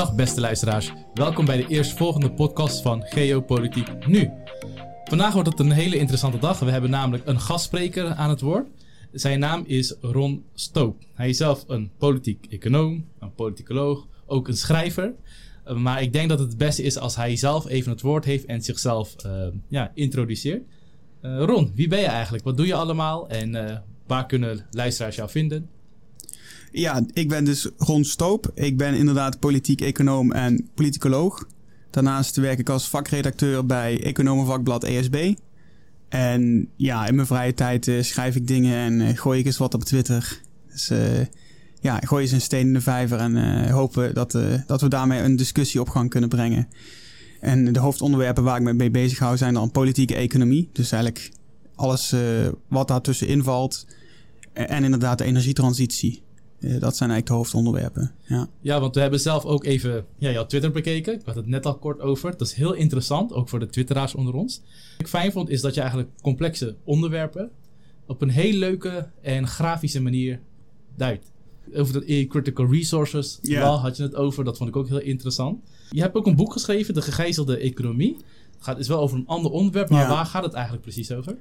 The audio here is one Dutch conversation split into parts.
Goedendag beste luisteraars. Welkom bij de eerstvolgende podcast van Geopolitiek Nu. Vandaag wordt het een hele interessante dag. We hebben namelijk een gastspreker aan het woord. Zijn naam is Ron Stoop. Hij is zelf een politiek econoom, een politicoloog, ook een schrijver. Uh, maar ik denk dat het het beste is als hij zelf even het woord heeft en zichzelf uh, ja, introduceert. Uh, Ron, wie ben je eigenlijk? Wat doe je allemaal? En waar kunnen luisteraars jou vinden? Ja, ik ben dus Ron Stoop. Ik ben inderdaad politiek econoom en politicoloog. Daarnaast werk ik als vakredacteur bij Economenvakblad ESB. En ja, in mijn vrije tijd uh, schrijf ik dingen en uh, gooi ik eens wat op Twitter. Dus uh, ja, gooi eens een steen in de vijver en hopen dat, dat we daarmee een discussie op gang kunnen brengen. En de hoofdonderwerpen waar ik me mee bezig hou zijn dan politieke economie. Dus eigenlijk alles wat daartussen invalt. En inderdaad de energietransitie. Uh, dat zijn eigenlijk de hoofdonderwerpen. Ja. ja, want we hebben zelf ook even ja, jouw Twitter bekeken. Ik had het net al kort over. Dat is heel interessant, ook voor de Twitteraars onder ons. Wat ik fijn vond, is dat je eigenlijk complexe onderwerpen op een heel leuke en grafische manier duidt. Over de critical resources, ja. had je het over. Dat vond ik ook heel interessant. Je hebt ook een boek geschreven, De Gegijzelde Economie. Het gaat, is wel over een ander onderwerp, maar ja. waar gaat het eigenlijk precies over?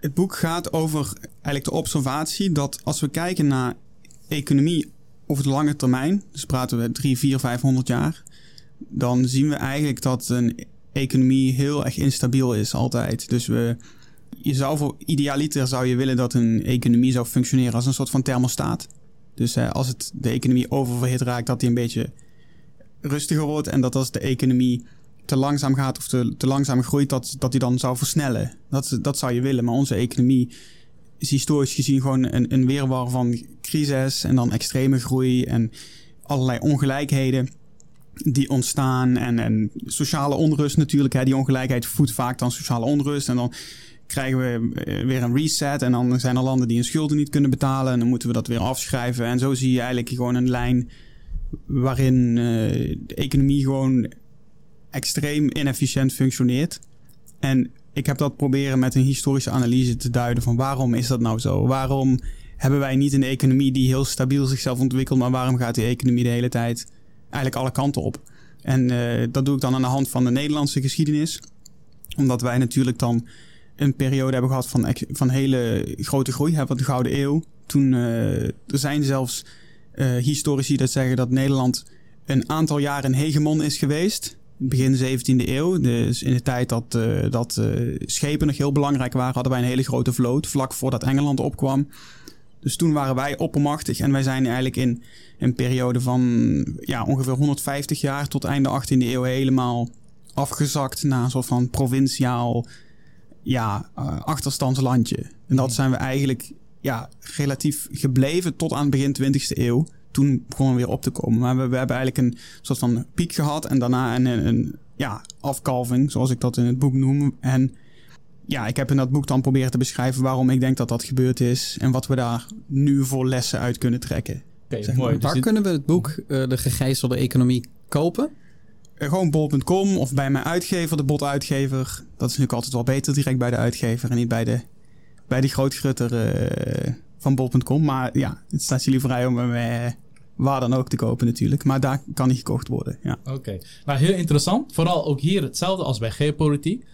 Het boek gaat over eigenlijk de observatie dat als we kijken naar economie over de lange termijn, dus praten we 3, 4, 500 jaar, dan zien we eigenlijk dat een economie heel erg instabiel is altijd. Dus we, je zou voor idealiter zou je willen dat een economie zou functioneren als een soort van thermostaat. Dus eh, als het de economie oververhit raakt, dat die een beetje rustiger wordt. En dat als de economie te langzaam gaat of te, te langzaam groeit, dat, dat die dan zou versnellen. Dat, dat zou je willen. Maar onze economie is historisch gezien gewoon een, een weerwar van crisis en dan extreme groei en allerlei ongelijkheden die ontstaan. En, en sociale onrust natuurlijk. Hè. Die ongelijkheid voedt vaak dan sociale onrust. En dan krijgen we eh, weer een reset. En dan zijn er landen die hun schulden niet kunnen betalen. En dan moeten we dat weer afschrijven. En zo zie je eigenlijk gewoon een lijn waarin uh, de economie gewoon extreem inefficiënt functioneert. En ik heb dat proberen met een historische analyse te duiden van waarom is dat nou zo? Waarom hebben wij niet een economie die heel stabiel zichzelf ontwikkelt, maar waarom gaat die economie de hele tijd eigenlijk alle kanten op? En uh, dat doe ik dan aan de hand van de Nederlandse geschiedenis. Omdat wij natuurlijk dan een periode hebben gehad van, van hele grote groei, hebben de Gouden Eeuw. Toen uh, er zijn zelfs uh, historici dat zeggen dat Nederland een aantal jaren een hegemon is geweest begin 17e eeuw. Dus in de tijd dat, dat schepen nog heel belangrijk waren, hadden wij een hele grote vloot. Vlak voordat Engeland opkwam. Dus toen waren wij oppermachtig. En wij zijn eigenlijk in een periode van ja, ongeveer 150 jaar tot einde 18e eeuw helemaal afgezakt naar een soort van provinciaal ja, uh, achterstandslandje. En dat zijn we eigenlijk ja, relatief gebleven tot aan het begin 20e eeuw toen begonnen we weer op te komen. Maar we, we, hebben eigenlijk een soort van piek gehad en daarna een, een, een, ja, afkalving, zoals ik dat in het boek noem. En ja, ik heb in dat boek dan proberen te beschrijven waarom ik denk dat dat gebeurd is en wat we daar nu voor lessen uit kunnen trekken. Okay, zeg mooi. Waar dus kunnen we het boek uh, De Gegijzelde Economie kopen? Uh, gewoon bol.com of bij mijn uitgever, de botuitgever. Dat is natuurlijk altijd wel beter direct bij de uitgever en niet bij de, bij die grootgrutter uh, van bol.com. Maar ja, het staat jullie vrij om hem eh, waar dan ook te kopen natuurlijk. Maar daar kan hij gekocht worden, ja. Oké. Nou, heel interessant. Vooral ook hier hetzelfde als bij geopolitiek.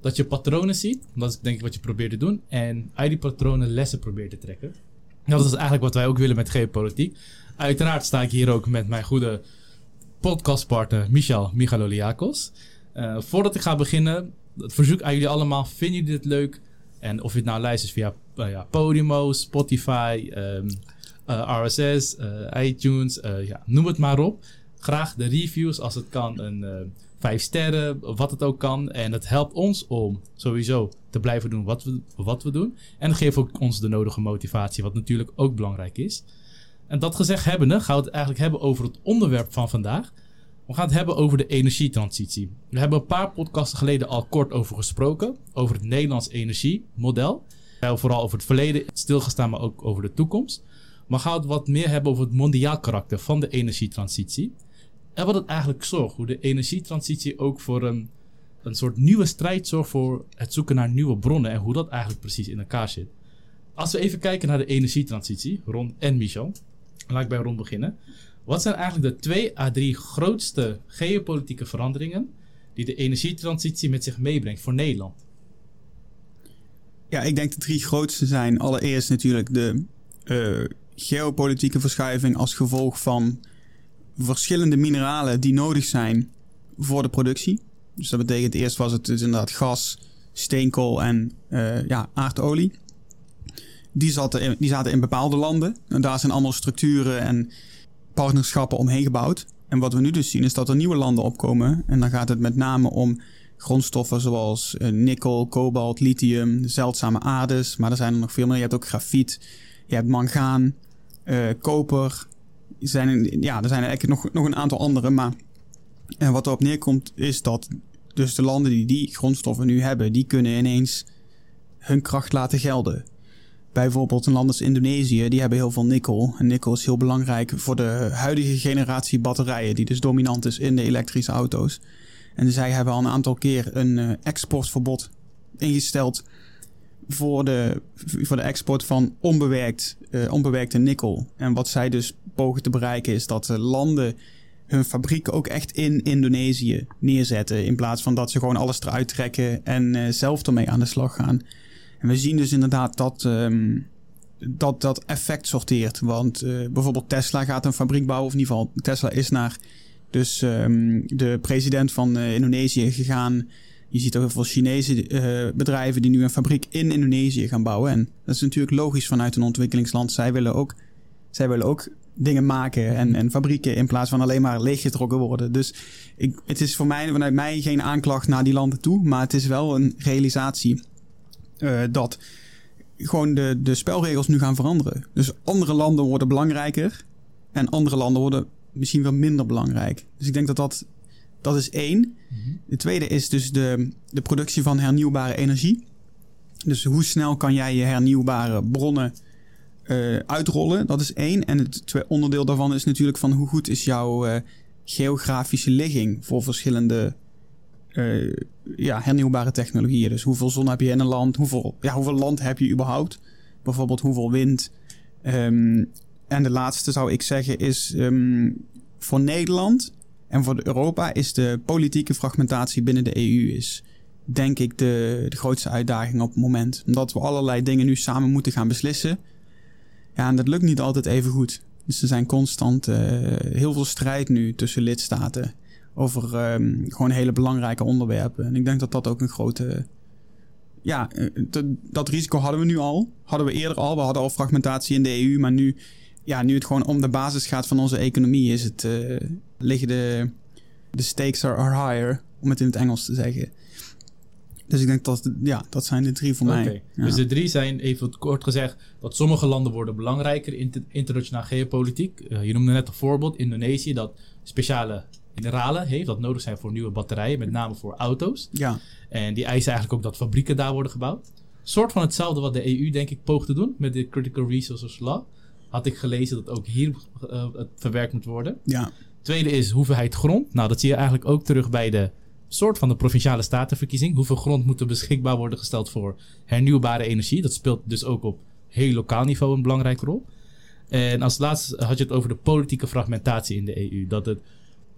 Dat je patronen ziet. Dat is denk ik wat je probeert te doen. En uit die patronen lessen probeert te trekken. Dat is eigenlijk wat wij ook willen met geopolitiek. Uiteraard sta ik hier ook met mijn goede podcastpartner Michal Michaloliakos. Uh, voordat ik ga beginnen, het verzoek aan jullie allemaal. Vinden jullie dit leuk? En of je het nou luistert via uh, ja, Podimo, Spotify, um, uh, RSS, iTunes, ja, noem het maar op. Graag de reviews als het kan, een vijf sterren, wat het ook kan. En het helpt ons om sowieso te blijven doen wat we, wat we doen. En geeft ook ons de nodige motivatie, wat natuurlijk ook belangrijk is. En dat gezegd hebbende, gaan we het eigenlijk hebben over het onderwerp van vandaag. We gaan het hebben over de energietransitie. We hebben een paar podcasten geleden al kort over gesproken. Over het Nederlands energiemodel. We hebben vooral over het verleden stilgestaan, maar ook over de toekomst. Maar gaan we het wat meer hebben over het mondiaal karakter van de energietransitie. En wat het eigenlijk zorgt. Hoe de energietransitie ook voor een, een soort nieuwe strijd zorgt voor het zoeken naar nieuwe bronnen. En hoe dat eigenlijk precies in elkaar zit. Als we even kijken naar de energietransitie, Ron en Michel. Laat ik bij Ron beginnen. Wat zijn eigenlijk de twee à drie grootste geopolitieke veranderingen die de energietransitie met zich meebrengt voor Nederland? Ja, ik denk de drie grootste zijn allereerst natuurlijk de uh, geopolitieke verschuiving als gevolg van verschillende mineralen die nodig zijn voor de productie. Dus dat betekent eerst was het dus inderdaad gas, steenkool en uh, ja, aardolie. Die zaten, in, die zaten in bepaalde landen. En daar zijn allemaal structuren en partnerschappen omheen gebouwd. En wat we nu dus zien is dat er nieuwe landen opkomen. En dan gaat het met name om grondstoffen zoals uh, nikkel, kobalt, lithium, zeldzame aardes. Maar er zijn er nog veel meer. Je hebt ook grafiet, je hebt mangaan, uh, koper. Zijn, ja, er zijn eigenlijk nog, nog een aantal andere. Maar en wat erop neerkomt is dat dus de landen die die grondstoffen nu hebben, die kunnen ineens hun kracht laten gelden. Bijvoorbeeld een land als Indonesië, die hebben heel veel nikkel. En nikkel is heel belangrijk voor de huidige generatie batterijen, die dus dominant is in de elektrische auto's. En zij hebben al een aantal keer een uh, exportverbod ingesteld voor de, voor de export van onbewerkt, uh, onbewerkte nikkel. En wat zij dus pogen te bereiken is dat de landen hun fabrieken ook echt in Indonesië neerzetten. In plaats van dat ze gewoon alles eruit trekken en uh, zelf ermee aan de slag gaan. En we zien dus inderdaad dat um, dat, dat effect sorteert. Want bijvoorbeeld Tesla gaat een fabriek bouwen, of in ieder geval Tesla is naar dus um, de president van Indonesië gegaan. Je ziet ook heel veel Chinese uh, bedrijven die nu een fabriek in Indonesië gaan bouwen. En dat is natuurlijk logisch vanuit een ontwikkelingsland. Zij willen ook, zij willen ook dingen maken en, en fabrieken in plaats van alleen maar leeggetrokken worden. Dus ik, het is voor mij vanuit mij geen aanklacht naar die landen toe, maar het is wel een realisatie uh, dat gewoon de, de spelregels nu gaan veranderen. Dus andere landen worden belangrijker en andere landen worden misschien wel minder belangrijk. Dus ik denk dat dat, dat is één. Mm-hmm. De tweede is dus de, de productie van hernieuwbare energie. Dus hoe snel kan jij je hernieuwbare bronnen uh, uitrollen? Dat is één. En het tweede onderdeel daarvan is natuurlijk van hoe goed is jouw uh, geografische ligging voor verschillende uh, ja, hernieuwbare technologieën. Dus hoeveel zon heb je in een land? Hoeveel, ja, hoeveel land heb je überhaupt? Bijvoorbeeld hoeveel wind? Um, en de laatste zou ik zeggen is um, voor Nederland en voor Europa is de politieke fragmentatie binnen de EU is denk ik de, de grootste uitdaging op het moment. Omdat we allerlei dingen nu samen moeten gaan beslissen. Ja, en dat lukt niet altijd even goed. Dus er zijn constant uh, heel veel strijd nu tussen lidstaten over um, gewoon hele belangrijke onderwerpen. En ik denk dat dat ook een grote. Ja, eh, dat risico hadden we nu al. Hadden we eerder al. We hadden al fragmentatie in de EU. Maar nu, ja, nu het gewoon om de basis gaat van onze economie, is het, uh, liggen de, de stakes are higher, om het in het Engels te zeggen. Dus ik denk dat, ja, dat zijn de drie voor okay. mij. Ja. Dus de drie zijn, even kort gezegd, dat sommige landen worden belangrijker in internationaal geopolitiek. Uh, je noemde net een voorbeeld, Indonesië, dat speciale mineralen heeft dat nodig zijn voor nieuwe batterijen, met name voor auto's. Ja. En die eisen eigenlijk ook dat fabrieken daar worden gebouwd. Soort van hetzelfde wat de EU denk ik poogt te doen met de Critical Resources Law. Had ik gelezen dat ook hier uh, het verwerkt moet worden. Ja. Tweede is hoeveelheid grond. Nou, dat zie je eigenlijk ook terug bij de soort van de provinciale statenverkiezing. Hoeveel grond moet er beschikbaar worden gesteld voor hernieuwbare energie? Dat speelt dus ook op heel lokaal niveau een belangrijke rol. En als laatste had je het over de politieke fragmentatie in de EU. Dat het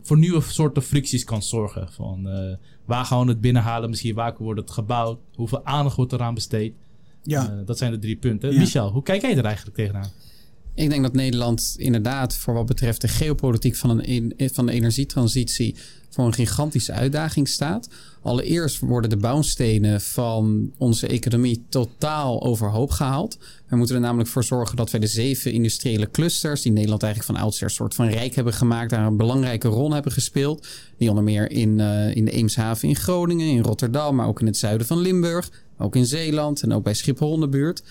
voor nieuwe soorten fricties kan zorgen. Van uh, waar gaan we het binnenhalen? Misschien waar wordt het gebouwd? Hoeveel aandacht wordt eraan besteed? Ja. Uh, dat zijn de drie punten. Ja. Michel, hoe kijk jij er eigenlijk tegenaan? Ik denk dat Nederland inderdaad voor wat betreft de geopolitiek van, een, van de energietransitie voor een gigantische uitdaging staat. Allereerst worden de bouwstenen van onze economie totaal overhoop gehaald. We moeten er namelijk voor zorgen dat wij de zeven industriële clusters, die Nederland eigenlijk van oudsher soort van rijk hebben gemaakt, daar een belangrijke rol hebben gespeeld. Die onder meer in, uh, in de Eemshaven in Groningen, in Rotterdam, maar ook in het zuiden van Limburg, ook in Zeeland en ook bij Schiphol in de buurt.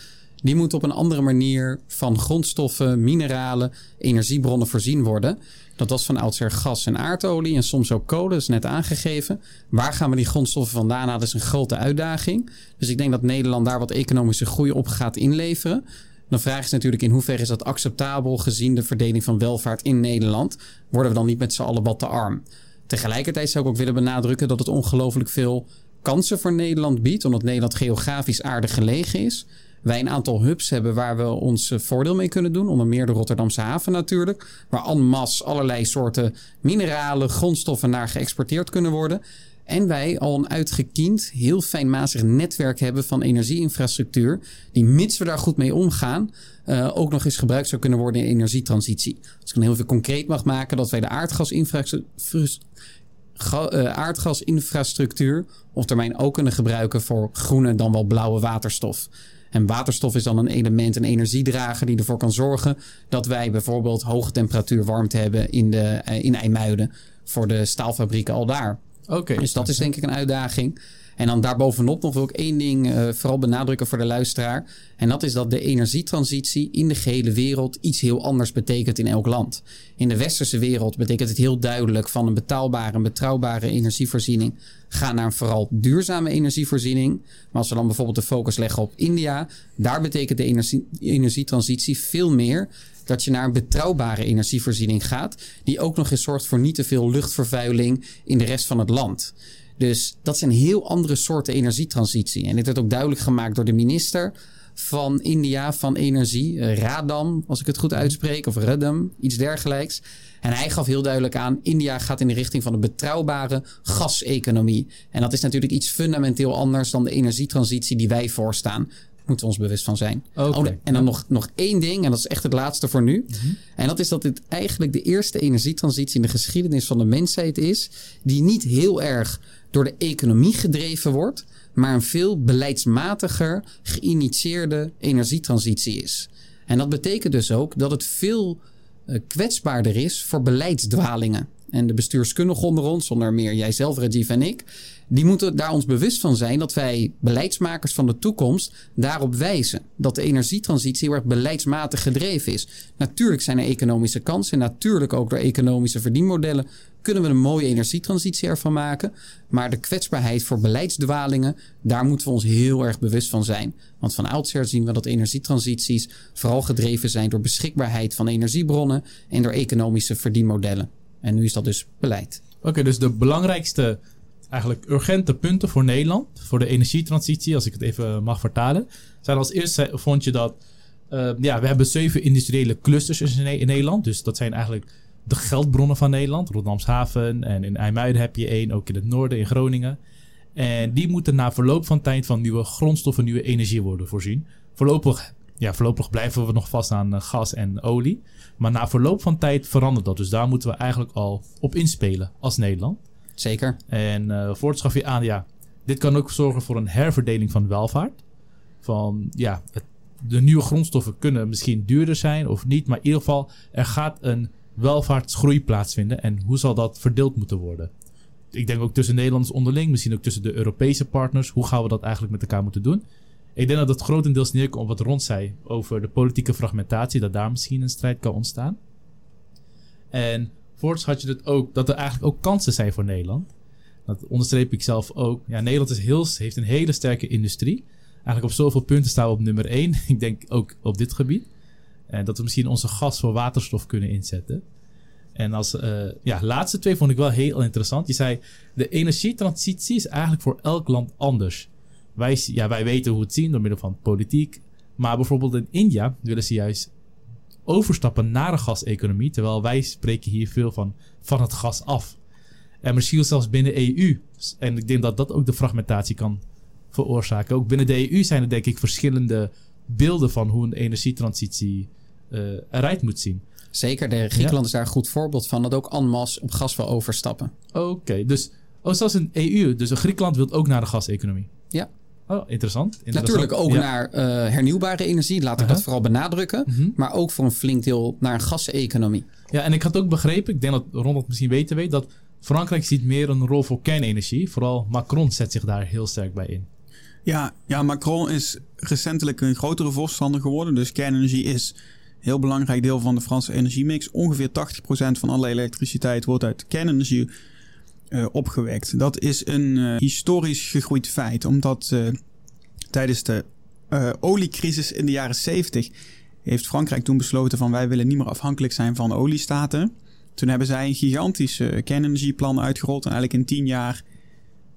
Die moeten op een andere manier van grondstoffen, mineralen, energiebronnen voorzien worden. Dat was van oudsher gas en aardolie en soms ook kolen, is net aangegeven. Waar gaan we die grondstoffen vandaan halen, dat is een grote uitdaging. Dus ik denk dat Nederland daar wat economische groei op gaat inleveren. Dan vraag is natuurlijk in hoeverre is dat acceptabel gezien de verdeling van welvaart in Nederland. Worden we dan niet met z'n allen wat te arm? Tegelijkertijd zou ik ook willen benadrukken dat het ongelooflijk veel kansen voor Nederland biedt, omdat Nederland geografisch aardig gelegen is. Wij een aantal hubs hebben waar we ons eh, voordeel mee kunnen doen. Onder meer de Rotterdamse haven natuurlijk. Waar en allerlei soorten mineralen, grondstoffen naar geëxporteerd kunnen worden. En wij al een uitgekiend, heel fijnmazig netwerk hebben van energieinfrastructuur. Die, mits we daar goed mee omgaan, uh, ook nog eens gebruikt zou kunnen worden in energietransitie. Als ik dan heel veel concreet mag maken, dat wij de aardgasinfrastructuur. Uh, aardgasinfrastructuur op termijn ook kunnen gebruiken voor groene dan wel blauwe waterstof. En waterstof is dan een element, een energiedrager die ervoor kan zorgen dat wij bijvoorbeeld hoge temperatuur warmte hebben in, de, uh, in IJmuiden voor de staalfabrieken al daar. Oké. dus dat is denk ik een uitdaging. En dan daarbovenop nog wil ik één ding uh, vooral benadrukken voor de luisteraar. En dat is dat de energietransitie in de gehele wereld iets heel anders betekent in elk land. In de westerse wereld betekent het heel duidelijk van een betaalbare en betrouwbare energievoorziening gaan naar een vooral duurzame energievoorziening. Maar als we dan bijvoorbeeld de focus leggen op India, daar betekent de energie, energietransitie veel meer dat je naar een betrouwbare energievoorziening gaat, die ook nog eens zorgt voor niet te veel luchtvervuiling in de rest van het land. Dus dat zijn heel andere soorten energietransitie. En dit werd ook duidelijk gemaakt door de minister van India van Energie, eh, Radam, als ik het goed uitspreek, of Radam, iets dergelijks. En hij gaf heel duidelijk aan: India gaat in de richting van een betrouwbare gaseconomie. En dat is natuurlijk iets fundamenteel anders dan de energietransitie die wij voorstaan moeten we ons bewust van zijn. Okay. Oh, en dan nog, nog één ding, en dat is echt het laatste voor nu. Mm -hmm. En dat is dat dit eigenlijk de eerste energietransitie in de geschiedenis van de mensheid is, die niet heel erg door de economie gedreven wordt, maar een veel beleidsmatiger geïnitieerde energietransitie is. En dat betekent dus ook dat het veel uh, kwetsbaarder is voor beleidsdwalingen. En de bestuurskundigen onder ons, zonder meer jijzelf, Rajiv en ik, die moeten daar ons bewust van zijn dat wij beleidsmakers van de toekomst daarop wijzen. Dat de energietransitie heel erg beleidsmatig gedreven is. Natuurlijk zijn er economische kansen en natuurlijk ook door economische verdienmodellen kunnen we een mooie energietransitie ervan maken. Maar de kwetsbaarheid voor beleidsdwalingen, daar moeten we ons heel erg bewust van zijn. Want van oudsher zien we dat energietransities vooral gedreven zijn door beschikbaarheid van energiebronnen en door economische verdienmodellen. En nu is dat dus beleid. Oké, dus de belangrijkste, eigenlijk urgente punten voor Nederland, voor de energietransitie, als ik het even mag vertalen, zijn als eerste vond je dat, uh, ja, we hebben zeven industriële clusters in, in Nederland. Dus dat zijn eigenlijk de geldbronnen van Nederland. Rotterdamshaven en in IJmuiden heb je één, ook in het noorden, in Groningen. En die moeten na verloop van tijd van nieuwe grondstoffen, nieuwe energie worden voorzien. Voorlopig, ja, voorlopig blijven we nog vast aan gas en olie. Maar na verloop van tijd verandert dat. Dus daar moeten we eigenlijk al op inspelen als Nederland. Zeker. En uh, voorts gaf je aan, ja, dit kan ook zorgen voor een herverdeling van welvaart. Van ja, het, de nieuwe grondstoffen kunnen misschien duurder zijn of niet. Maar in ieder geval, er gaat een welvaartsgroei plaatsvinden. En hoe zal dat verdeeld moeten worden? Ik denk ook tussen Nederlanders onderling, misschien ook tussen de Europese partners. Hoe gaan we dat eigenlijk met elkaar moeten doen? Ik denk dat het grotendeels neerkomt op wat Ron zei over de politieke fragmentatie, dat daar misschien een strijd kan ontstaan. En voorts had je het ook, dat er eigenlijk ook kansen zijn voor Nederland. Dat onderstreep ik zelf ook. Ja, Nederland is heel, heeft een hele sterke industrie. Eigenlijk op zoveel punten staan we op nummer 1. Ik denk ook op dit gebied. En dat we misschien onze gas voor waterstof kunnen inzetten. En als uh, ja, laatste twee vond ik wel heel interessant. Je zei, de energietransitie is eigenlijk voor elk land anders. Wij, ja, wij weten hoe het zien door middel van politiek. Maar bijvoorbeeld in India willen ze juist overstappen naar een gaseconomie. Terwijl wij spreken hier veel van, van het gas af. En misschien zelfs binnen EU. En ik denk dat dat ook de fragmentatie kan veroorzaken. Ook binnen de EU zijn er denk ik verschillende beelden van hoe een energietransitie uh, eruit moet zien. Zeker, de Griekenland ja. is daar een goed voorbeeld van. Dat ook en masse op gas wil overstappen. Oké, okay, dus oh, zelfs een EU. Dus een Griekenland wil ook naar de gaseconomie. Ja. Oh, interessant. interessant. Natuurlijk ook ja. naar uh, hernieuwbare energie, laat ik uh -huh. dat vooral benadrukken. Uh -huh. Maar ook voor een flink deel naar een gaseconomie. Ja, en ik had ook begrepen, ik denk dat Ron het misschien beter weet, dat Frankrijk ziet meer een rol voor kernenergie. Vooral Macron zet zich daar heel sterk bij in. Ja, ja Macron is recentelijk een grotere voorstander geworden. Dus kernenergie is een heel belangrijk deel van de Franse energiemix. Ongeveer 80% van alle elektriciteit wordt uit kernenergie opgewekt. Dat is een uh, historisch gegroeid feit, omdat uh, tijdens de oliecrisis in de jaren 70 heeft Frankrijk toen besloten van wij willen niet meer afhankelijk zijn van oliestaten. Toen hebben zij een gigantische kernenergieplan uitgerold en eigenlijk in 10 jaar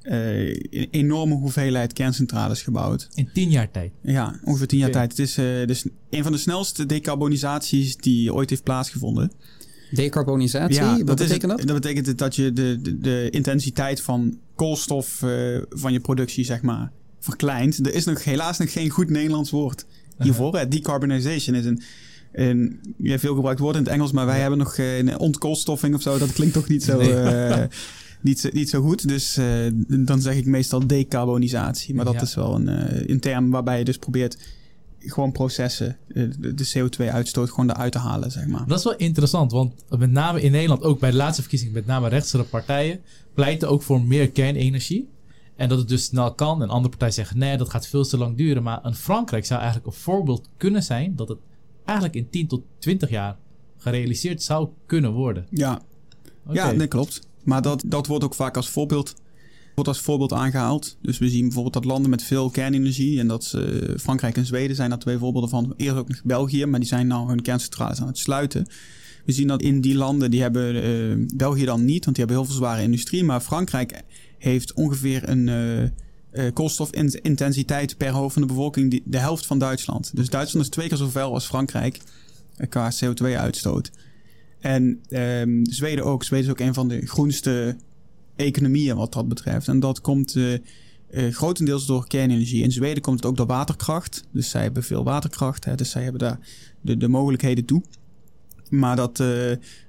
eh, een enorme hoeveelheid kerncentrales gebouwd. In tien jaar tijd. Ja, ongeveer tien jaar tijd. Het is eh, dus een van de snelste decarbonisaties die ooit heeft plaatsgevonden. Decarbonisatie, wat betekent dat? Dat betekent dat je de, de, de intensiteit van koolstof eh, van je productie, zeg maar, verkleint. Er is nog helaas nog geen goed Nederlands woord hiervoor. hè. Decarbonization is een, een ja, veel gebruikt woord in het Engels, maar wij hebben nog eh, een ontkoolstoffing of zo. Dat klinkt toch niet zo, Nee. eh, niet zo, niet zo goed. Dus dan zeg ik meestal decarbonisatie. Maar dat Ja. is wel een, een term waarbij je dus probeert gewoon processen, eh, de, de CO2-uitstoot gewoon eruit te halen, zeg maar. Dat is wel interessant, want met name in Nederland, ook bij de laatste verkiezingen, met name rechtse partijen, pleiten ook voor meer kernenergie. En dat het dus snel kan. En andere partijen zeggen, nee, dat gaat veel te lang duren. Maar in Frankrijk zou eigenlijk een voorbeeld kunnen zijn dat het eigenlijk in 10 tot 20 jaar gerealiseerd zou kunnen worden. Ja, Oké. Ja, dat klopt. Maar dat, dat wordt ook vaak als voorbeeld, wordt als voorbeeld aangehaald. Dus we zien bijvoorbeeld dat landen met veel kernenergie, en dat eh, Frankrijk en Zweden zijn daar twee voorbeelden van. Eerst ook nog België, maar die zijn nou hun kerncentrales aan het sluiten. We zien dat in die landen, die hebben eh, België dan niet, want die hebben heel veel zware industrie. Maar Frankrijk heeft ongeveer een eh, koolstofintensiteit per hoofd van de bevolking, die, de helft van Duitsland. Dus Duitsland is twee keer zoveel als Frankrijk qua CO2-uitstoot. En ehm, Zweden ook. Zweden is ook een van de groenste economieën wat dat betreft. En dat komt eh, eh, grotendeels door kernenergie. In Zweden komt het ook door waterkracht. Dus zij hebben veel waterkracht. Hè, dus zij hebben daar de, de mogelijkheden toe. Maar dat, eh,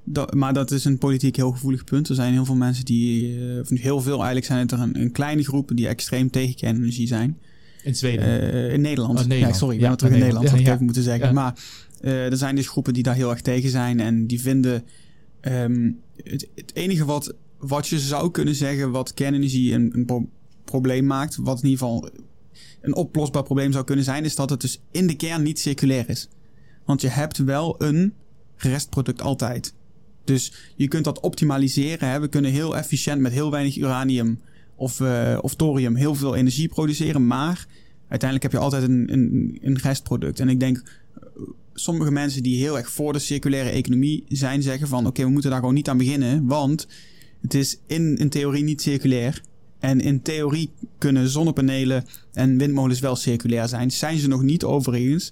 dat, maar dat is een politiek heel gevoelig punt. Er zijn heel veel mensen die, of heel veel eigenlijk zijn het er een, een kleine groep die extreem tegen kernenergie zijn. In Zweden. In Nederland. Oh, Nederland. Ja, sorry, ik Ja, ben terug in Nederland, Nederland. had ik Ja, even moeten zeggen. ja. Maar er zijn dus groepen die daar heel erg tegen zijn en die vinden... ehm, het, het enige wat, wat je zou kunnen zeggen wat kernenergie een, een pro- probleem maakt, wat in ieder geval een oplosbaar probleem zou kunnen zijn, is dat het dus in de kern niet circulair is. Want je hebt wel een restproduct altijd. Dus je kunt dat optimaliseren. Hè? We kunnen heel efficiënt met heel weinig uranium of, eh, of thorium heel veel energie produceren. Maar uiteindelijk heb je altijd een, een, een restproduct. En ik denk, eh, sommige mensen die heel erg voor de circulaire economie zijn, zeggen van oké, we moeten daar gewoon niet aan beginnen. Want het is in, in theorie niet circulair. En in theorie kunnen zonnepanelen en windmolens wel circulair zijn. Zijn ze nog niet overigens.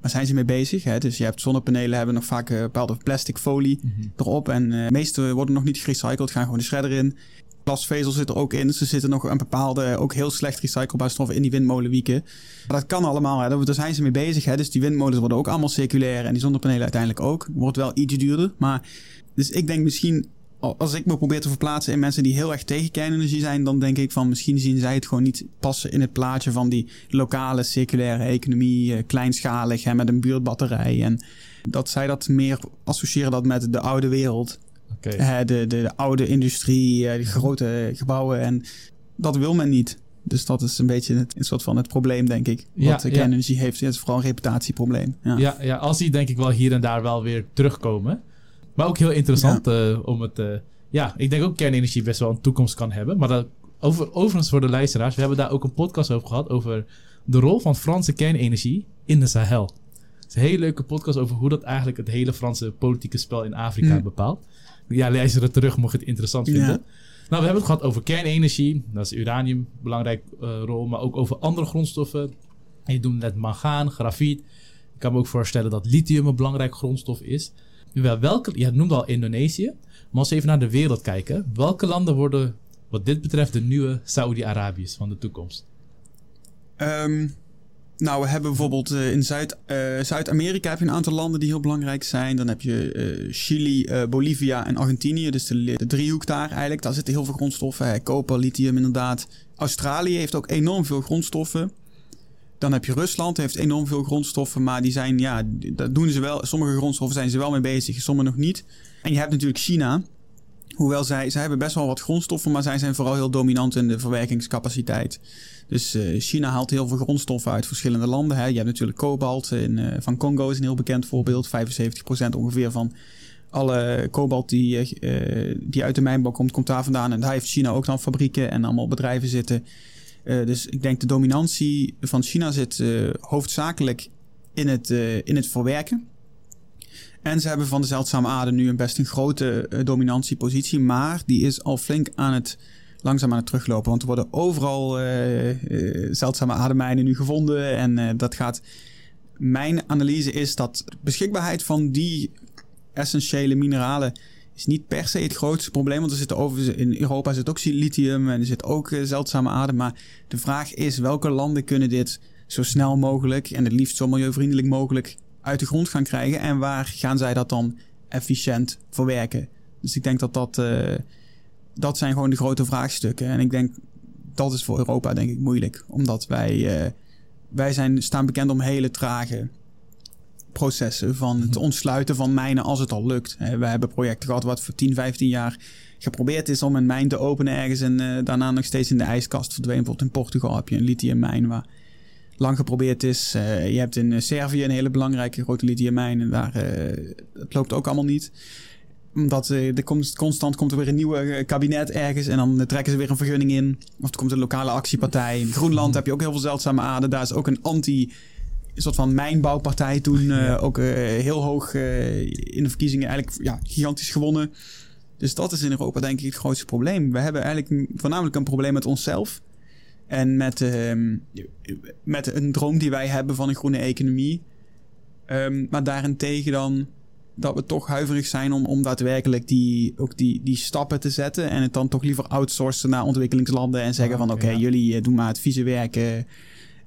Maar zijn ze mee bezig? Hè? Dus je hebt zonnepanelen hebben nog vaak een bepaalde plastic folie Mhm. erop. En eh, de meeste worden nog niet gerecycled, gaan gewoon de shredder in. Glasvezel zit er ook in. Dus er zitten nog een bepaalde, ook heel slecht recyclebare stoffen in die windmolenwieken. Maar dat kan allemaal. Hè? Daar daar zijn ze mee bezig. Hè? Dus die windmolens worden ook allemaal circulair. En die zonnepanelen uiteindelijk ook. Wordt wel iets duurder. Maar dus ik denk misschien, als ik me probeer te verplaatsen in mensen die heel erg tegen kernenergie zijn, dan denk ik van misschien zien zij het gewoon niet passen in het plaatje van die lokale circulaire economie, eh, kleinschalig en met een buurtbatterij. En dat zij dat meer associëren dat met de oude wereld. Hè, de, de, de oude industrie, eh, de grote gebouwen. En dat wil men niet. Dus dat is een beetje het, een soort van het probleem, denk ik. Wat ja. kernenergie heeft. Is vooral een reputatieprobleem. Ja. Ja, ja, als die denk ik wel hier en daar wel weer terugkomen. Maar ook heel interessant eh, om het... eh, ja, ik denk ook kernenergie best wel een toekomst kan hebben. Maar dat, over, overigens voor de luisteraars, we hebben daar ook een podcast over gehad... over de rol van Franse kernenergie in de Sahel. Het is een hele leuke podcast over hoe dat eigenlijk het hele Franse politieke spel in Afrika Hmm. bepaalt. Ja, luister het terug mocht je het interessant Ja. vinden. Nou, we hebben het gehad over kernenergie. Dat is uranium, een belangrijk eh, rol. Maar ook over andere grondstoffen. En je noemde net mangaan, grafiet. Ik kan me ook voorstellen dat lithium een belangrijk grondstof is. Wel, welke, je noemde al Indonesië. Maar als we even naar de wereld kijken. Welke landen worden wat dit betreft de nieuwe Saudi-Arabiërs van de toekomst? Ehm, nou, we hebben bijvoorbeeld eh, in Zuid, eh, Zuid-Amerika heb je een aantal landen die heel belangrijk zijn. Dan heb je eh, Chili, Bolivia en Argentinië. Dus de, driehoek daar eigenlijk. Daar zitten heel veel grondstoffen. Koper, lithium inderdaad. Australië heeft ook enorm veel grondstoffen. Dan heb je Rusland, heeft enorm veel grondstoffen. Maar die zijn, ja, dat doen ze wel. Sommige grondstoffen zijn ze wel mee bezig, sommige nog niet. En je hebt natuurlijk China. Hoewel zij, zij hebben best wel wat grondstoffen, maar zij zijn vooral heel dominant in de verwerkingscapaciteit. Dus eh, China haalt heel veel grondstoffen uit verschillende landen. Hè. Je hebt natuurlijk kobalt in, eh, van Congo is een heel bekend voorbeeld. 75% ongeveer van alle kobalt die, eh, die uit de mijnbouw komt, komt daar vandaan. En daar heeft China ook dan fabrieken en allemaal bedrijven zitten. Eh, dus ik denk de dominantie van China zit eh, hoofdzakelijk in het, eh, in het verwerken. En ze hebben van de zeldzame aarde nu een best een grote dominantiepositie. Maar die is al flink aan het langzaam aan het teruglopen. Want er worden overal zeldzame ademijnen nu gevonden. En dat gaat. Mijn analyse is dat de beschikbaarheid van die essentiële mineralen is niet per se het grootste probleem. Want er zitten over, in Europa zit ook lithium en er zit ook zeldzame adem. Maar de vraag is welke landen kunnen dit zo snel mogelijk en het liefst zo milieuvriendelijk mogelijk uit de grond gaan krijgen. En waar gaan zij dat dan efficiënt verwerken? Dus ik denk dat dat, uh, dat zijn gewoon de grote vraagstukken. En ik denk dat is voor Europa denk ik moeilijk. Omdat wij, uh, wij zijn, staan bekend om hele trage processen van het ontsluiten van mijnen als het al lukt. We hebben projecten gehad wat voor 10, 15 jaar geprobeerd is om een mijn te openen ergens en uh, daarna nog steeds in de ijskast verdween. Bijvoorbeeld in Portugal heb je een lithiummijn waar lang geprobeerd is. Uh, je hebt in Servië een hele belangrijke grote lithiummijn en daar uh, het loopt ook allemaal niet omdat er komt, constant komt er weer een nieuwe kabinet ergens en dan trekken ze weer een vergunning in. Of er komt een lokale actiepartij. In Groenland heb je ook heel veel zeldzame aarde. Daar is ook een anti soort van mijnbouwpartij toen uh, ook uh, heel hoog uh, in de verkiezingen eigenlijk ja, gigantisch gewonnen. Dus dat is in Europa denk ik het grootste probleem. We hebben eigenlijk voornamelijk een probleem met onszelf. En met, um, met een droom die wij hebben van een groene economie. Um, maar daarentegen dan dat we toch huiverig zijn om, om daadwerkelijk die, ook die, die stappen te zetten. En het dan toch liever outsourcen naar ontwikkelingslanden. En zeggen ah, van oké, okay, ja. jullie doen maar het vieze werk.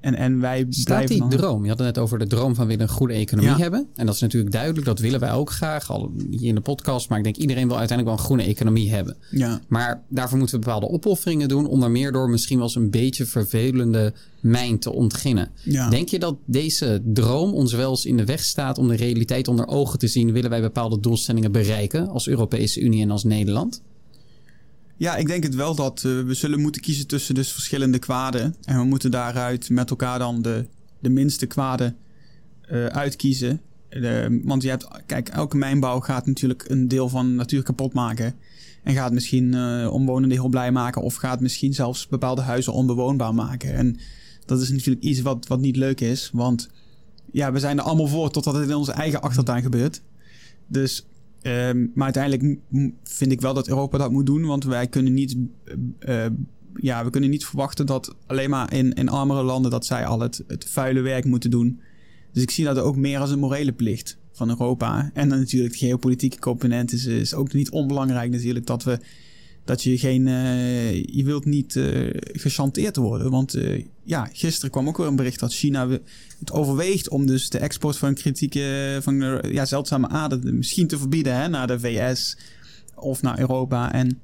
En, en wij Staat die droom? Je had het net over de droom van willen een goede economie ja. hebben. En dat is natuurlijk duidelijk. Dat willen wij ook graag. Al hier in de podcast. Maar ik denk iedereen wil uiteindelijk wel een groene economie hebben. Ja. Maar daarvoor moeten we bepaalde opofferingen doen. Onder meer door misschien wel eens een beetje vervelende mijn te ontginnen. Ja. Denk je dat deze droom ons wel eens in de weg staat om de realiteit onder ogen te zien? Willen wij bepaalde doelstellingen bereiken als Europese Unie en als Nederland? Ja, ik denk het wel dat uh, we zullen moeten kiezen tussen dus verschillende kwaden. En we moeten daaruit met elkaar dan de, de minste kwaden uh, uitkiezen. Want je hebt, kijk, elke mijnbouw gaat natuurlijk een deel van natuur kapot maken. En gaat misschien uh, omwonenden heel blij maken. Of gaat misschien zelfs bepaalde huizen onbewoonbaar maken. En dat is natuurlijk iets wat, wat niet leuk is. Want ja, we zijn er allemaal voor totdat het in onze eigen achtertuin gebeurt. Dus Um, maar uiteindelijk vind ik wel dat Europa dat moet doen, want wij kunnen niet, uh, ja, we kunnen niet verwachten dat alleen maar in, in armere landen dat zij al het, het vuile werk moeten doen. Dus ik zie dat ook meer als een morele plicht van Europa. En dan natuurlijk de geopolitieke component is, is ook niet onbelangrijk natuurlijk dat we dat je geen. Uh, je wilt niet uh, gechanteerd worden. Want ja, gisteren kwam ook weer een bericht dat China het overweegt om dus de export van kritieke. van ja, zeldzame aarde misschien te verbieden hè, naar de VS of naar Europa. En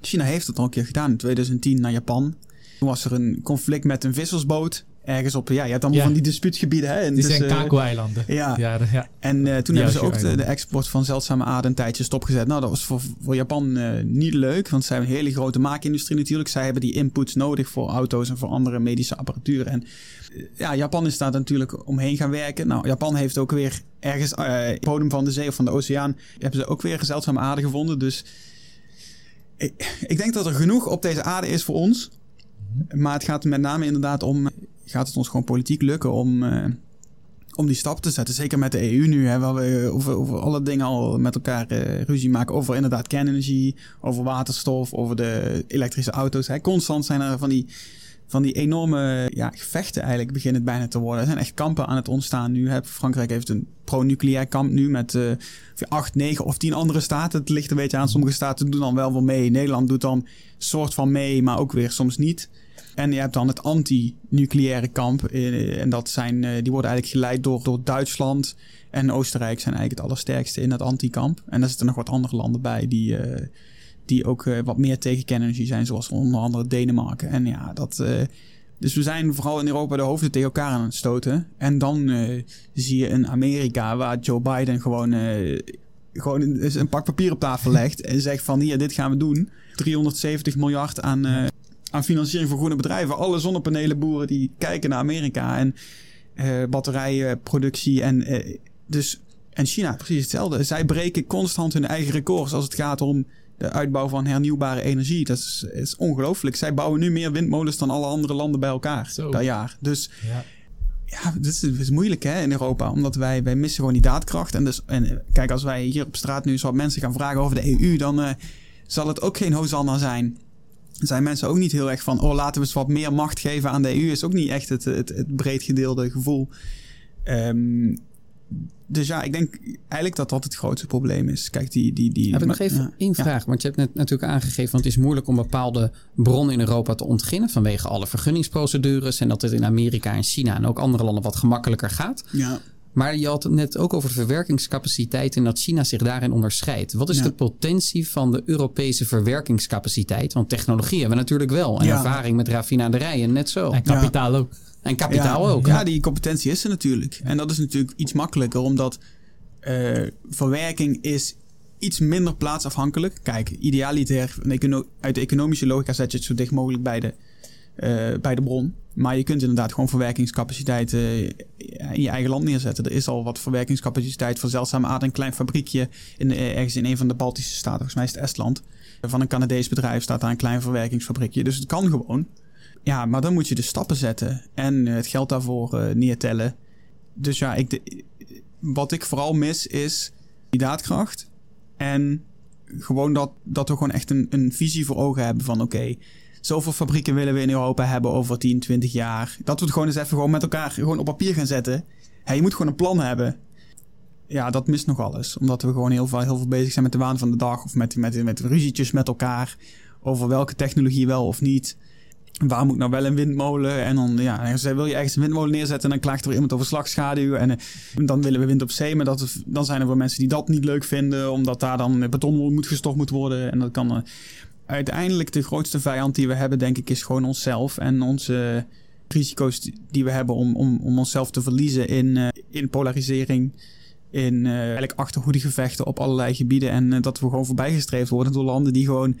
China heeft het al een keer gedaan in 2010 naar Japan. Toen was er een conflict met een vissersboot ergens op. Ja, je hebt allemaal ja. van die dispuutgebieden. Hè? En die dus, zijn Kako-eilanden. Ja. ja, ja. En uh, toen hebben ze ook de, de, export van zeldzame aarde een tijdje stopgezet. Nou, dat was voor, voor Japan uh, niet leuk, want zij hebben een hele grote maakindustrie natuurlijk. Zij hebben die inputs nodig voor auto's en voor andere medische apparatuur. En ja, Japan is daar natuurlijk omheen gaan werken. Nou, Japan heeft ook weer ergens uh, bodem van de zee of van de oceaan hebben ze ook weer zeldzame aarde gevonden. Dus ik, ik denk dat er genoeg op deze aarde is voor ons. Maar het gaat met name inderdaad om gaat het ons gewoon politiek lukken om, uh, om die stap te zetten. Zeker met de EU nu, hè, waar we over, over alle dingen al met elkaar uh, ruzie maken. Over inderdaad kernenergie, over waterstof, over de elektrische auto's. Hè. Constant zijn er van die, van die enorme ja, gevechten eigenlijk beginnen het bijna te worden. Er zijn echt kampen aan het ontstaan nu. Hè. Frankrijk heeft een pro-nucleair kamp nu met uh, acht, negen of tien andere staten. Het ligt een beetje aan. Sommige staten doen dan wel wel mee. Nederland doet dan soort van mee, maar ook weer soms niet. En je hebt dan het anti-nucleaire kamp. Eh, en dat zijn, eh, die worden eigenlijk geleid door, door Duitsland en Oostenrijk zijn eigenlijk het allersterkste in dat anti-kamp. En daar zitten nog wat andere landen bij die, die ook wat meer tegen kernenergie zijn, zoals onder andere Denemarken. En ja, dat. dus we zijn vooral in Europa de hoofden tegen elkaar aan het stoten. En dan zie je in Amerika waar Joe Biden gewoon gewoon een, een, pak papier op tafel legt en zegt van hier, dit gaan we doen. 370 miljard aan, aan financiering voor groene bedrijven. Alle zonnepanelenboeren die kijken naar Amerika en batterijproductie en dus en China precies hetzelfde. Zij breken constant hun eigen records als het gaat om de uitbouw van hernieuwbare energie. Dat is, is ongelooflijk. Zij bouwen nu meer windmolens dan alle andere landen bij elkaar Zo. per jaar. Dus ja, ja dit, is, dit is moeilijk hè, in Europa. Omdat wij, wij missen gewoon die daadkracht. En, dus, en kijk, als wij hier op straat nu zo mensen gaan vragen over de EU... dan uh, zal het ook geen hosanna zijn zijn mensen ook niet heel erg van... oh, laten we eens wat meer macht geven aan de EU. Is ook niet echt het, het, het breed gedeelde gevoel. Ehm, dus ja, ik denk eigenlijk dat dat het grootste probleem is. Kijk, die... die, die Heb ik nog even ja. één vraag? Want je hebt net natuurlijk aangegeven... want het is moeilijk om bepaalde bronnen in Europa te ontginnen... vanwege alle vergunningsprocedures... en dat het in Amerika en China en ook andere landen wat gemakkelijker gaat. Ja. Maar je had het net ook over de verwerkingscapaciteit... en dat China zich daarin onderscheidt. Wat is Ja. de potentie van de Europese verwerkingscapaciteit? Want technologie hebben we natuurlijk wel. En Ja. ervaring met raffinaderijen net zo. En kapitaal ook. En kapitaal ja, ook. Ja, die competentie is er natuurlijk. En dat is natuurlijk iets makkelijker, omdat eh, verwerking is iets minder plaatsafhankelijk. Kijk, idealiter uit de economische logica zet je het zo dicht mogelijk bij de, eh, bij de bron. Maar je kunt inderdaad gewoon verwerkingscapaciteit eh, in je eigen land neerzetten. Er is al wat verwerkingscapaciteit voor zeldzame aard. Een klein fabriekje in, ergens in een van de Baltische staten, volgens mij is het Estland. Van een Canadees bedrijf staat daar een klein verwerkingsfabriekje. Dus het kan gewoon. Ja, maar dan moet je de stappen zetten en eh, het geld daarvoor eh, neertellen. Dus ja, ik wat ik vooral mis is die daadkracht. En gewoon dat, dat we gewoon echt een, een visie voor ogen hebben van oké, zoveel fabrieken willen we in Europa hebben over 10, 20 jaar. Dat we het gewoon eens even gewoon met elkaar gewoon op papier gaan zetten. Hey, je moet gewoon een plan hebben. Ja, dat mist nog alles. Omdat we gewoon heel veel, heel veel bezig zijn met de waan van de dag. Of met, met, met ruzietjes met elkaar. Over welke technologie wel of niet. Waar moet nou wel een windmolen? En dan ja, wil je ergens een windmolen neerzetten. En dan klaagt er iemand over slagschaduw. En eh, dan willen we wind op zee. Maar dat, dan zijn er wel mensen die dat niet leuk vinden. Omdat daar dan beton moet gestopt moet worden. En dat kan... eh, uiteindelijk de grootste vijand die we hebben, denk ik, is gewoon onszelf. En onze risico's die- we hebben om, om, om onszelf te verliezen in, eh, in polarisering. In eh eigenlijk achterhoedegevechten op allerlei gebieden. En dat we gewoon voorbijgestreefd worden door landen die gewoon...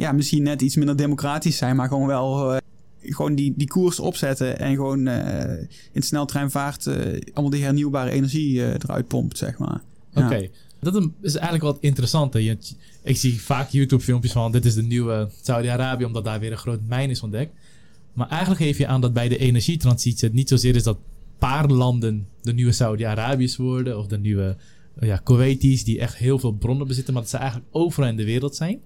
Ja, misschien net iets minder democratisch zijn, maar gewoon wel... eh, gewoon die, die koers opzetten en gewoon eh, in sneltreinvaart eh, allemaal die hernieuwbare energie eruit pompt, zeg maar. Oké. Dat is eigenlijk wat interessanter. Je, ik zie vaak YouTube-filmpjes van dit is de nieuwe Saudi-Arabië, omdat daar weer een groot mijn is ontdekt. Maar eigenlijk geef je aan dat bij de energietransitie het niet zozeer is dat paar landen de nieuwe Saudi-Arabiërs worden of de nieuwe ja, Kuwaitis die echt heel veel bronnen bezitten, maar dat ze eigenlijk overal in de wereld zijn.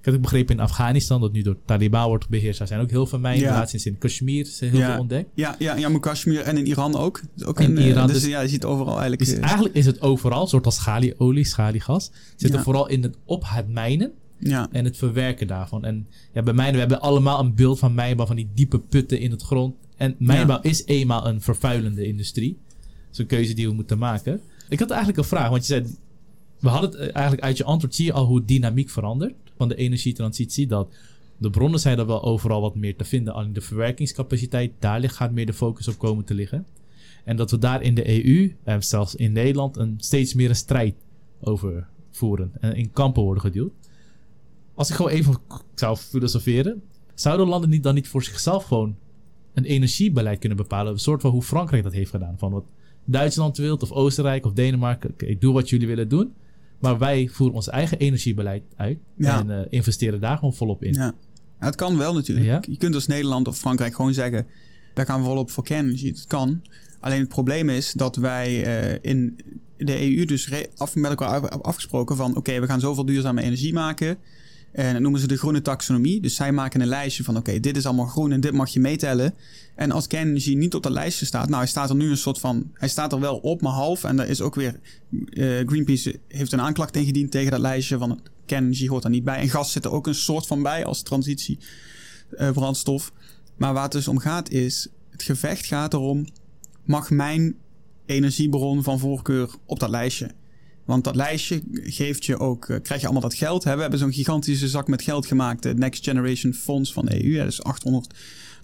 Ik heb ook begrepen in Afghanistan, dat nu door Taliban wordt beheerst, daar zijn ook heel veel mijnen. Ja. Laatst in Kashmir er heel Ja. veel ontdekt. Ja, ja, ja, maar Kashmir en in Iran ook. Dus ook In in, eh, Iran, dus, dus- ja, je ziet overal eigenlijk... Dus eh, eigenlijk is het overal, soort als schalieolie, schaliegas, zit er vooral in het op het mijnen. ja, en het verwerken daarvan. En ja, bij mijnen, we hebben allemaal een beeld van mijnbouw, van die diepe putten in het grond. En mijnbouw is eenmaal een vervuilende industrie. Dat is een keuze die we moeten maken. Ik had eigenlijk een vraag, want je zei, we hadden het eh, eigenlijk uit je antwoord, zie je al hoe dynamiek verandert van de energietransitie. Dat de bronnen zijn er wel overal wat meer te vinden, alleen de verwerkingscapaciteit, daar gaat meer de focus op komen te liggen. En dat we daar in de EU, en zelfs in Nederland, een, steeds meer een strijd over voeren. En in kampen worden geduwd. Als ik gewoon even zou filosoferen, zouden landen niet dan niet voor zichzelf gewoon een energiebeleid kunnen bepalen? Een soort van hoe Frankrijk dat heeft gedaan. Van wat Duitsland wil, of Oostenrijk, of Denemarken. Oké, doe wat jullie willen doen. Maar wij voeren ons eigen energiebeleid uit. Ja. En eh, investeren daar gewoon volop in. ja. Ja, het kan wel natuurlijk. Ja. Je kunt als Nederland of Frankrijk gewoon zeggen... daar gaan volop voor kernenergie. Dat kan. Alleen het probleem is dat wij eh, in de EU dus af, met elkaar af- afgesproken van... oké, we gaan zoveel duurzame energie maken... En dat noemen ze de groene taxonomie. Dus zij maken een lijstje van: oké, dit is allemaal groen en dit mag je meetellen. En als kernenergie niet op dat lijstje staat, nou, hij staat er nu een soort van. Hij staat er wel op, maar half. En er is ook weer. eh, Greenpeace heeft een aanklacht ingediend tegen dat lijstje van kernenergie hoort daar niet bij. En gas zit er ook een soort van bij als transitie eh. Maar waar het dus om gaat is: het gevecht gaat erom: mag mijn energiebron van voorkeur op dat lijstje? Want dat lijstje geeft je ook, eh, krijg je allemaal dat geld. Hè? We hebben zo'n gigantische zak met geld gemaakt. Het Next Generation Fonds van de EU. Hè? Dus 800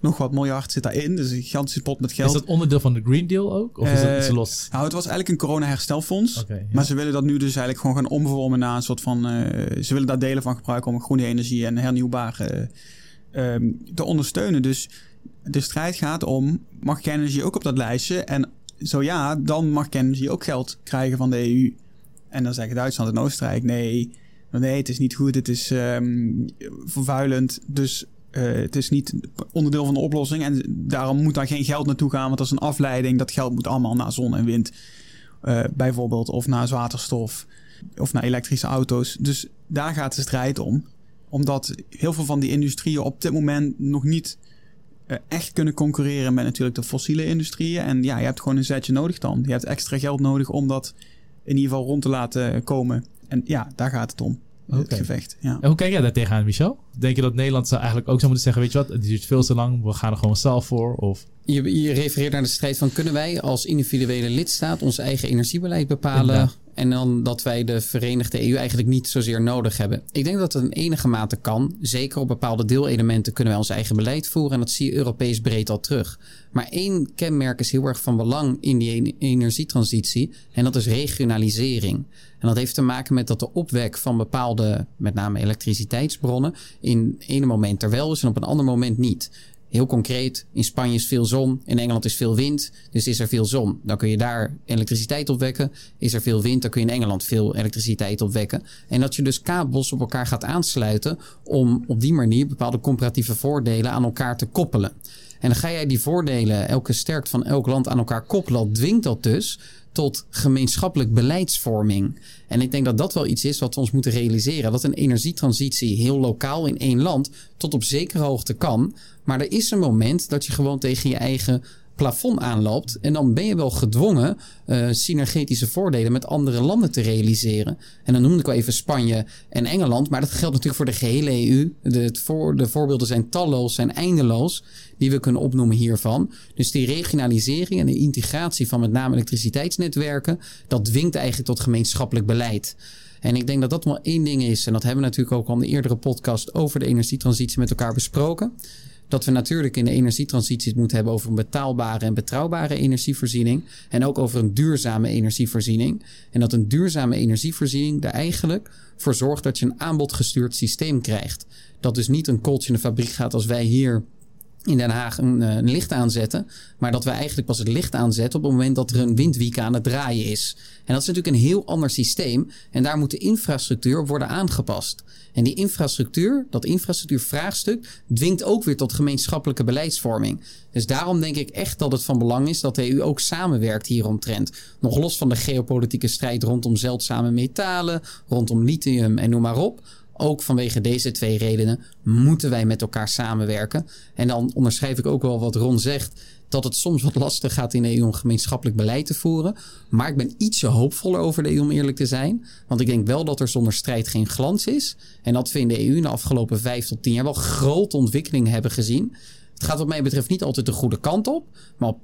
nog wat miljard zit daarin. Dus een gigantische pot met geld. Is dat onderdeel van de Green Deal ook? Of is dat Eh, iets los? Nou, het was eigenlijk een corona-herstelfonds. Ja. Maar ze willen dat nu dus eigenlijk gewoon gaan omvormen naar een soort van... eh, ze willen daar delen van gebruiken om groene energie en hernieuwbaar eh, ehm, te ondersteunen. Dus de strijd gaat om, mag kernenergie ook op dat lijstje? En zo ja, dan mag kernenergie ook geld krijgen van de EU. En dan zeggen Duitsland en Oostenrijk, nee, nee, het is niet goed, het is ehm, vervuilend. Dus eh, het is niet onderdeel van de oplossing. En daarom moet daar geen geld naartoe gaan, want dat is een afleiding. Dat geld moet allemaal naar zon en wind, eh, bijvoorbeeld. Of naar waterstof, of naar elektrische auto's. Dus daar gaat de strijd om. omdat heel veel van die industrieën op dit moment nog niet eh, echt kunnen concurreren met natuurlijk de fossiele industrieën. En ja, je hebt gewoon een zetje nodig dan. Je hebt extra geld nodig om dat in ieder geval rond te laten komen. En ja, daar gaat het om. Het gevecht. Ja. En hoe kijk jij daar tegenaan, Michel? Denk je dat Nederland zou eigenlijk ook zou moeten zeggen, weet je wat, het duurt veel te lang, we gaan er gewoon zelf voor? Of Je, je refereert naar de strijd van kunnen wij als individuele lidstaat ons eigen energiebeleid bepalen Inderdaad. En dan dat wij de Verenigde EU eigenlijk niet zozeer nodig hebben. Ik denk dat het in enige mate kan. Zeker op bepaalde deelelementen kunnen wij ons eigen beleid voeren en dat zie je Europees breed al terug. Maar één kenmerk is heel erg van belang in die en- energietransitie en dat is regionalisering. En dat heeft te maken met dat de opwek van bepaalde, met name elektriciteitsbronnen, in ene moment er wel is en op een ander moment niet. Heel concreet, in Spanje is veel zon, in Engeland is veel wind, dus is er veel zon. Dan kun je daar elektriciteit opwekken. Is er veel wind, dan kun je in Engeland veel elektriciteit opwekken. En dat je dus kabels op elkaar gaat aansluiten om op die manier bepaalde comparatieve voordelen aan elkaar te koppelen. En dan ga jij die voordelen, elke sterkte van elk land aan elkaar koppelen, dat dwingt dat dus tot gemeenschappelijk beleidsvorming. En ik denk dat dat wel iets is wat we ons moeten realiseren. Dat een energietransitie heel lokaal in één land tot op zekere hoogte kan. Maar er is een moment dat je gewoon tegen je eigen plafond aanloopt. En dan ben je wel gedwongen eh, synergetische voordelen met andere landen te realiseren. En dan noemde ik wel even Spanje en Engeland. Maar dat geldt natuurlijk voor de gehele EU. De, voor, de voorbeelden zijn talloos, zijn eindeloos. Die we kunnen opnoemen hiervan. Dus die regionalisering en de integratie van met name elektriciteitsnetwerken. Dat dwingt eigenlijk tot gemeenschappelijk beleid. En ik denk dat dat wel één ding is. En dat hebben we natuurlijk ook al in de eerdere podcast over de energietransitie met elkaar besproken dat we natuurlijk in de energietransitie het moeten hebben over een betaalbare en betrouwbare energievoorziening. En ook over een duurzame energievoorziening. En dat een duurzame energievoorziening er eigenlijk voor zorgt dat je een aanbodgestuurd systeem krijgt. Dat dus niet een kooltje in de fabriek gaat als wij hier in Den Haag een, eh, een licht aanzetten. Maar dat we eigenlijk pas het licht aanzetten op het moment dat er een windwiek aan het draaien is. En dat is natuurlijk een heel ander systeem. En daar moet de infrastructuur worden aangepast. En die infrastructuur, dat infrastructuurvraagstuk, dwingt ook weer tot gemeenschappelijke beleidsvorming. Dus daarom denk ik echt dat het van belang is dat de EU ook samenwerkt hieromtrent. Nog los van de geopolitieke strijd rondom zeldzame metalen, rondom lithium en noem maar op. Ook vanwege deze twee redenen moeten wij met elkaar samenwerken. En dan onderschrijf ik ook wel wat Ron zegt. Dat het soms wat lastig gaat in de EU om gemeenschappelijk beleid te voeren. Maar ik ben ietsje hoopvoller over de EU om eerlijk te zijn. Want ik denk wel dat er zonder strijd geen glans is. En dat we in de EU in de afgelopen vijf tot tien jaar wel grote ontwikkelingen hebben gezien. Het gaat wat mij betreft niet altijd de goede kant op. Maar op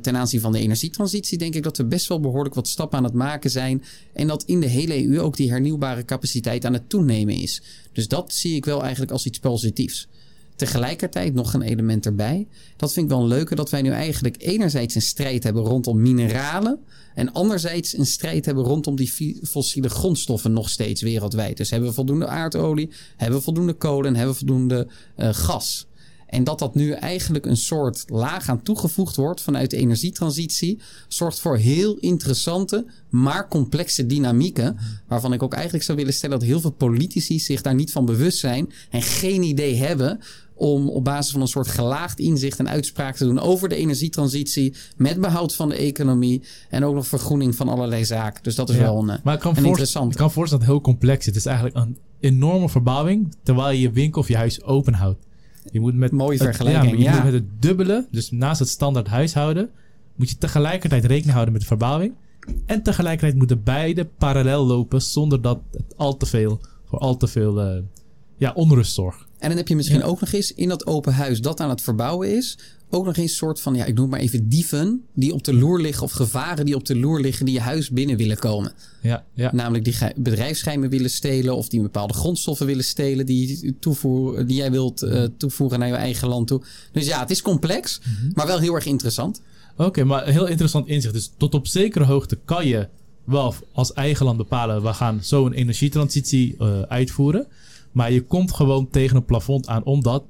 ten aanzien van de energietransitie denk ik dat we best wel behoorlijk wat stappen aan het maken zijn. En dat in de hele EU ook die hernieuwbare capaciteit aan het toenemen is. Dus dat zie ik wel eigenlijk als iets positiefs. Tegelijkertijd nog een element erbij. Dat vind ik wel een leuke dat wij nu eigenlijk enerzijds een strijd hebben rondom mineralen. En anderzijds een strijd hebben rondom die fossiele grondstoffen nog steeds wereldwijd. Dus hebben we voldoende aardolie, hebben we voldoende kolen en hebben we voldoende eh, gas. En dat dat nu eigenlijk een soort laag aan toegevoegd wordt vanuit de energietransitie, zorgt voor heel interessante, maar complexe dynamieken. Waarvan ik ook eigenlijk zou willen stellen dat heel veel politici zich daar niet van bewust zijn en geen idee hebben om op basis van een soort gelaagd inzicht en uitspraak te doen over de energietransitie, met behoud van de economie en ook nog vergroening van allerlei zaken. Dus dat is Ja, wel een, Maar ik kan, een interessant. ik kan voorstellen dat het heel complex is. Het is eigenlijk een enorme verbouwing terwijl je je winkel of je huis open houdt. Je moet met Mooie het- Ja, je ja. moet met het dubbele, dus naast het standaard huishouden, moet je tegelijkertijd rekening houden met de verbouwing. En tegelijkertijd moeten beide parallel lopen zonder dat het al te veel voor al te veel eh, ja, onrust zorgt. En dan heb je misschien ook nog eens in dat open huis dat aan het verbouwen is. Ook nog eens een soort van, ja, ik noem maar even dieven die op de loer liggen. Of gevaren die op de loer liggen die je huis binnen willen komen. Ja, ja. Namelijk die ge- bedrijfsgeheimen willen stelen. Of die bepaalde grondstoffen willen stelen die, toevoer, die jij wilt eh, toevoegen naar je eigen land toe. Dus ja, het is complex, maar wel heel erg interessant. Oké, maar heel interessant inzicht. Dus tot op zekere hoogte kan je wel als eigen land bepalen... we gaan zo een energietransitie eh, uitvoeren. Maar je komt gewoon tegen een plafond aan omdat...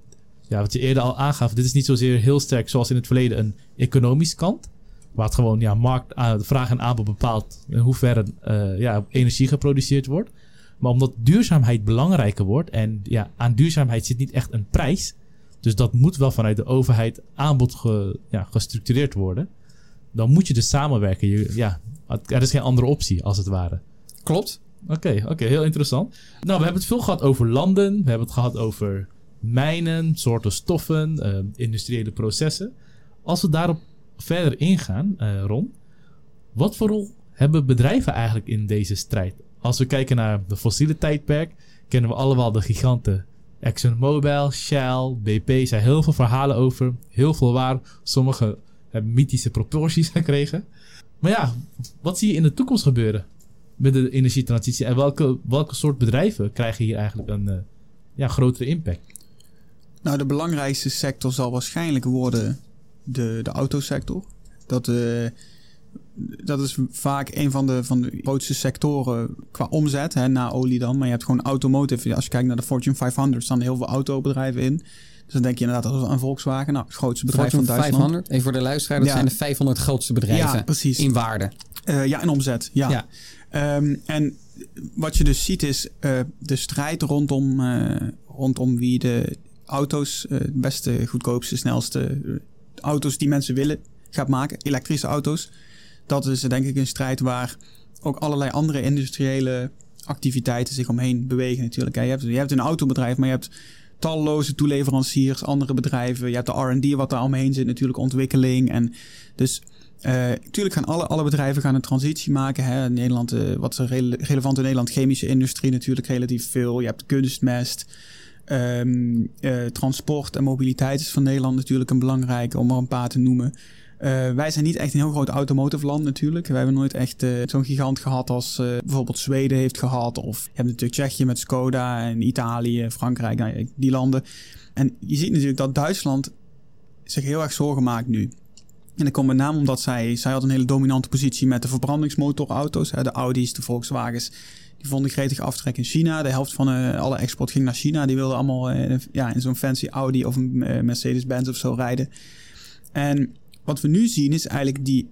Ja, wat je eerder al aangaf, dit is niet zozeer heel sterk zoals in het verleden een economisch kant. Waar het gewoon ja, markt, aan- vraag en aanbod bepaalt in hoeverre eh, ja, energie geproduceerd wordt. Maar omdat duurzaamheid belangrijker wordt en ja, aan duurzaamheid zit niet echt een prijs. Dus dat moet wel vanuit de overheid aanbod ge- ja, gestructureerd worden. Dan moet je dus samenwerken. Je, ja, er is geen andere optie, als het ware. Klopt. Oké, oké, heel interessant. Nou, we hebben het veel gehad over landen, we hebben het gehad over mijnen, soorten stoffen, eh, industriële processen. Als we daarop verder ingaan, eh, Ron, wat voor rol hebben bedrijven eigenlijk in deze strijd? Als we kijken naar de fossiele tijdperk, kennen we allemaal de giganten ExxonMobil, Shell, BP. Zijn heel veel verhalen over, heel veel waar. Sommige hebben mythische proporties gekregen. Maar ja, wat zie je in de toekomst gebeuren met de energietransitie? En welke, welke soort bedrijven krijgen hier eigenlijk een eh, ja, grotere impact? Nou, de belangrijkste sector zal waarschijnlijk worden de, de autosector. Dat, eh, dat is vaak een van de, van de grootste sectoren qua omzet, hè, na olie dan. Maar je hebt gewoon automotive. Als je kijkt naar de Fortune 500, staan heel veel autobedrijven in. Dus dan denk je inderdaad aan Volkswagen. Nou, het grootste bedrijf Fortune van Duitsland. 500, even voor de luisteraar, dat Ja. zijn de 500 grootste bedrijven Ja, precies. in waarde. Eh, ja, in omzet. Ja. Ja. Ehm, en wat je dus ziet is eh, de strijd rondom, rondom wie de auto's, eh, het beste, goedkoopste, snelste eh, auto's die mensen willen gaat maken, elektrische auto's. Dat is eh, denk ik een strijd waar ook allerlei andere industriële activiteiten zich omheen bewegen natuurlijk. Je hebt, je hebt een autobedrijf, maar je hebt talloze toeleveranciers, andere bedrijven. Je hebt de R&D wat daar omheen zit, natuurlijk ontwikkeling. En dus eh natuurlijk gaan alle, alle bedrijven gaan een transitie maken. Hè. Nederland, eh, wat is rele- relevant in Nederland, chemische industrie natuurlijk relatief veel. Je hebt kunstmest. Ehm, eh, transport en mobiliteit is van Nederland natuurlijk een belangrijke, om er een paar te noemen. Eh, wij zijn niet echt een heel groot automotive land natuurlijk. We hebben nooit echt eh, zo'n gigant gehad als bijvoorbeeld Zweden heeft gehad. Of je hebt natuurlijk Tsjechië met Skoda en Italië, Frankrijk, nou die landen. En je ziet natuurlijk dat Duitsland zich heel erg zorgen maakt nu. En dat komt met name omdat zij, zij had een hele dominante positie met de verbrandingsmotorauto's. Hè, de Audi's, de Volkswagens. Die vonden gretig aftrek in China. De helft van eh, alle export ging naar China. Die wilden allemaal eh, ja, in zo'n fancy Audi of een eh, Mercedes-Benz of zo rijden. En wat we nu zien is eigenlijk die...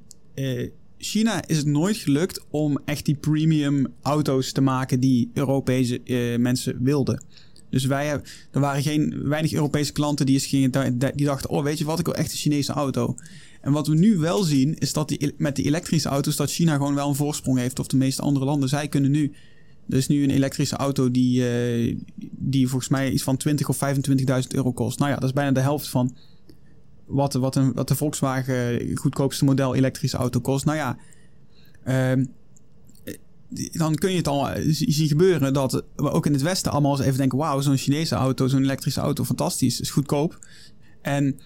China is het nooit gelukt om echt die premium auto's te maken die Europese mensen wilden. Dus wij er waren geen, weinig Europese klanten die, gingen, die dachten: Oh, weet je wat, ik wil echt een Chinese auto. En wat we nu wel zien, is dat die, met die elektrische auto's, dat China gewoon wel een voorsprong heeft op de meeste andere landen. Zij kunnen nu. Er is nu een elektrische auto die, eh, die volgens mij iets van 20 of 25.000 euro kost. Nou ja, dat is bijna de helft van wat, wat, een, wat de Volkswagen goedkoopste model elektrische auto kost. Nou ja, ehm, dan kun je het al z- zien gebeuren dat we ook in het Westen allemaal eens even denken: wauw, zo'n Chinese auto, zo'n elektrische auto, fantastisch, is goedkoop. En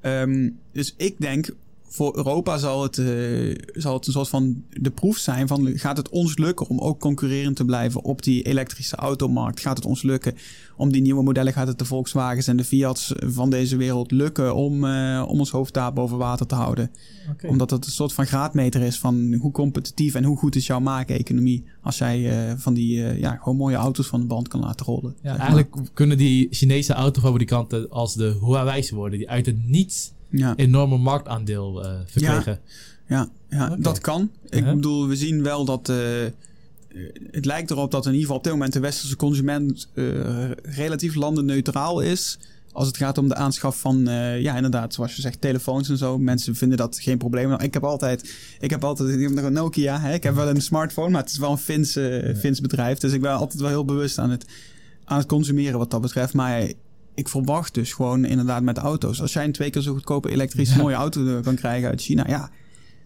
ehm, dus ik denk, voor Europa zal het, eh, zal het een soort van de proef zijn van gaat het ons lukken om ook concurrerend te blijven op die elektrische automarkt? Gaat het ons lukken om die nieuwe modellen, gaat het de Volkswagens en de Fiat's van deze wereld lukken om, eh, om ons hoofd daar boven water te houden? Omdat het een soort van graadmeter is van hoe competitief en hoe goed is jouw maakeconomie als jij eh, van die eh, ja, gewoon mooie auto's van de band kan laten rollen. Ja, maar. eigenlijk kunnen die Chinese autofabrikanten als de Huawei's worden, die uit het niets Ja. enorme marktaandeel eh, verkregen. Ja, ja dat kan. Ik bedoel, we zien wel dat. eh, eh, het lijkt erop dat in ieder geval op dit moment de westerse consument relatief landenneutraal is. Als het gaat om de aanschaf van, ja, inderdaad, zoals je zegt, telefoons en zo. Mensen vinden dat geen probleem. Nou, ik heb altijd, ik heb altijd, ik heb nog een Nokia. Hè? Ik heb wel een smartphone, maar het is wel een Fins, Fins bedrijf. Dus ik ben altijd wel heel bewust aan het, aan het consumeren wat dat betreft. Maar ik verwacht dus gewoon inderdaad met auto's. Als jij een twee keer zo goedkope elektrische Ja. mooie auto kan krijgen uit China, ja,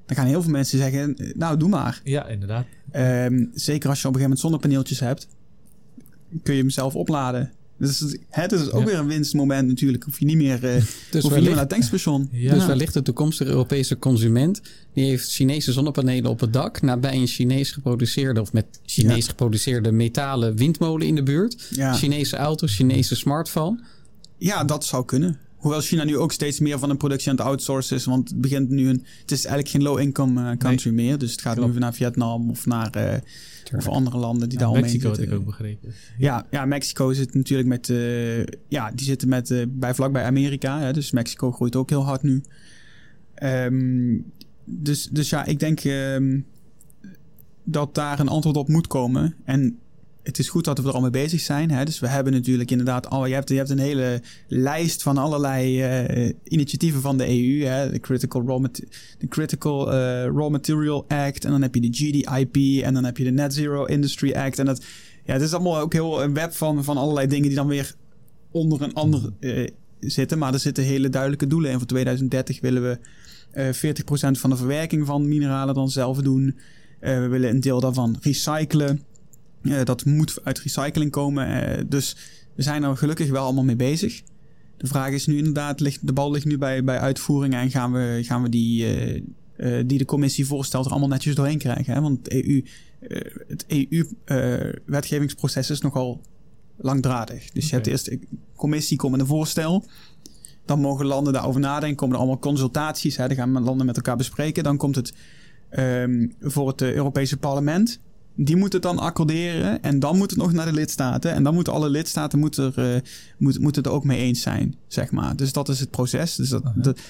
dan gaan heel veel mensen zeggen, nou doe maar. Ja, inderdaad. Ehm, zeker als je op een gegeven moment zonnepaneeltjes hebt, kun je hem zelf opladen. Dus het- is ook Ja. weer een winstmoment natuurlijk. Hoef je niet meer, eh Dus hoef je niet meer wellicht, naar het tankstation. Ja. dus wellicht de toekomstige Europese consument... die heeft Chinese zonnepanelen op het dak... nabij een Chinees geproduceerde... of met Chinees Ja. geproduceerde metalen windmolen in de buurt. Ja. Chinese auto, Chinese smartphone. Ja, dat zou kunnen. Hoewel China nu ook steeds meer van een productie aan het outsourcen is. Want het begint nu een. Het is eigenlijk geen low-income eh, country meer. Dus het gaat Klopt. nu naar Vietnam of naar eh, of andere landen die Ja, daar omheen Mexico had zitten. ik ook begrepen. Ja, ja, Mexico zit natuurlijk met. eh, ja, die zitten met, eh, bij vlakbij Amerika. Hè, dus Mexico groeit ook heel hard nu. Ehm, dus, dus ja, ik denk ehm, dat daar een antwoord op moet komen. En het is goed dat we er al mee bezig zijn. Hè? Dus we hebben natuurlijk inderdaad al, je hebt, je hebt een hele lijst van allerlei uh, initiatieven van de EU. Hè? De Critical, Raw, de Critical uh, Raw Material Act. En dan heb je de GDIP. En dan heb je de Net Zero Industry Act. En dat, ja, het is allemaal ook heel een web van, van allerlei dingen die dan weer onder een ander uh, zitten. Maar er zitten hele duidelijke doelen in. Voor 2030 willen we uh, 40% van de verwerking van mineralen dan zelf doen. we willen een deel daarvan recyclen. Uh, dat moet uit recycling komen. Uh, dus we zijn er gelukkig wel allemaal mee bezig. De vraag is nu inderdaad, ligt, de bal ligt nu bij, bij uitvoering en gaan we, gaan we die, uh, die de commissie voorstelt er allemaal netjes doorheen krijgen. Hè? Want het EU, het EU-wetgevingsproces is nogal langdradig. Dus okay. je hebt eerst de commissie komt met een voorstel. Dan mogen landen daarover nadenken. Komen er allemaal consultaties. Hè? Dan gaan landen met elkaar bespreken. Dan komt het um, voor het Europese parlement. Die moeten het dan accorderen en dan moet het nog naar de lidstaten. En dan moeten alle lidstaten moeten er, uh, moet, moeten er ook mee eens zijn, zeg maar. Dus dat is het proces. Dus dat, dat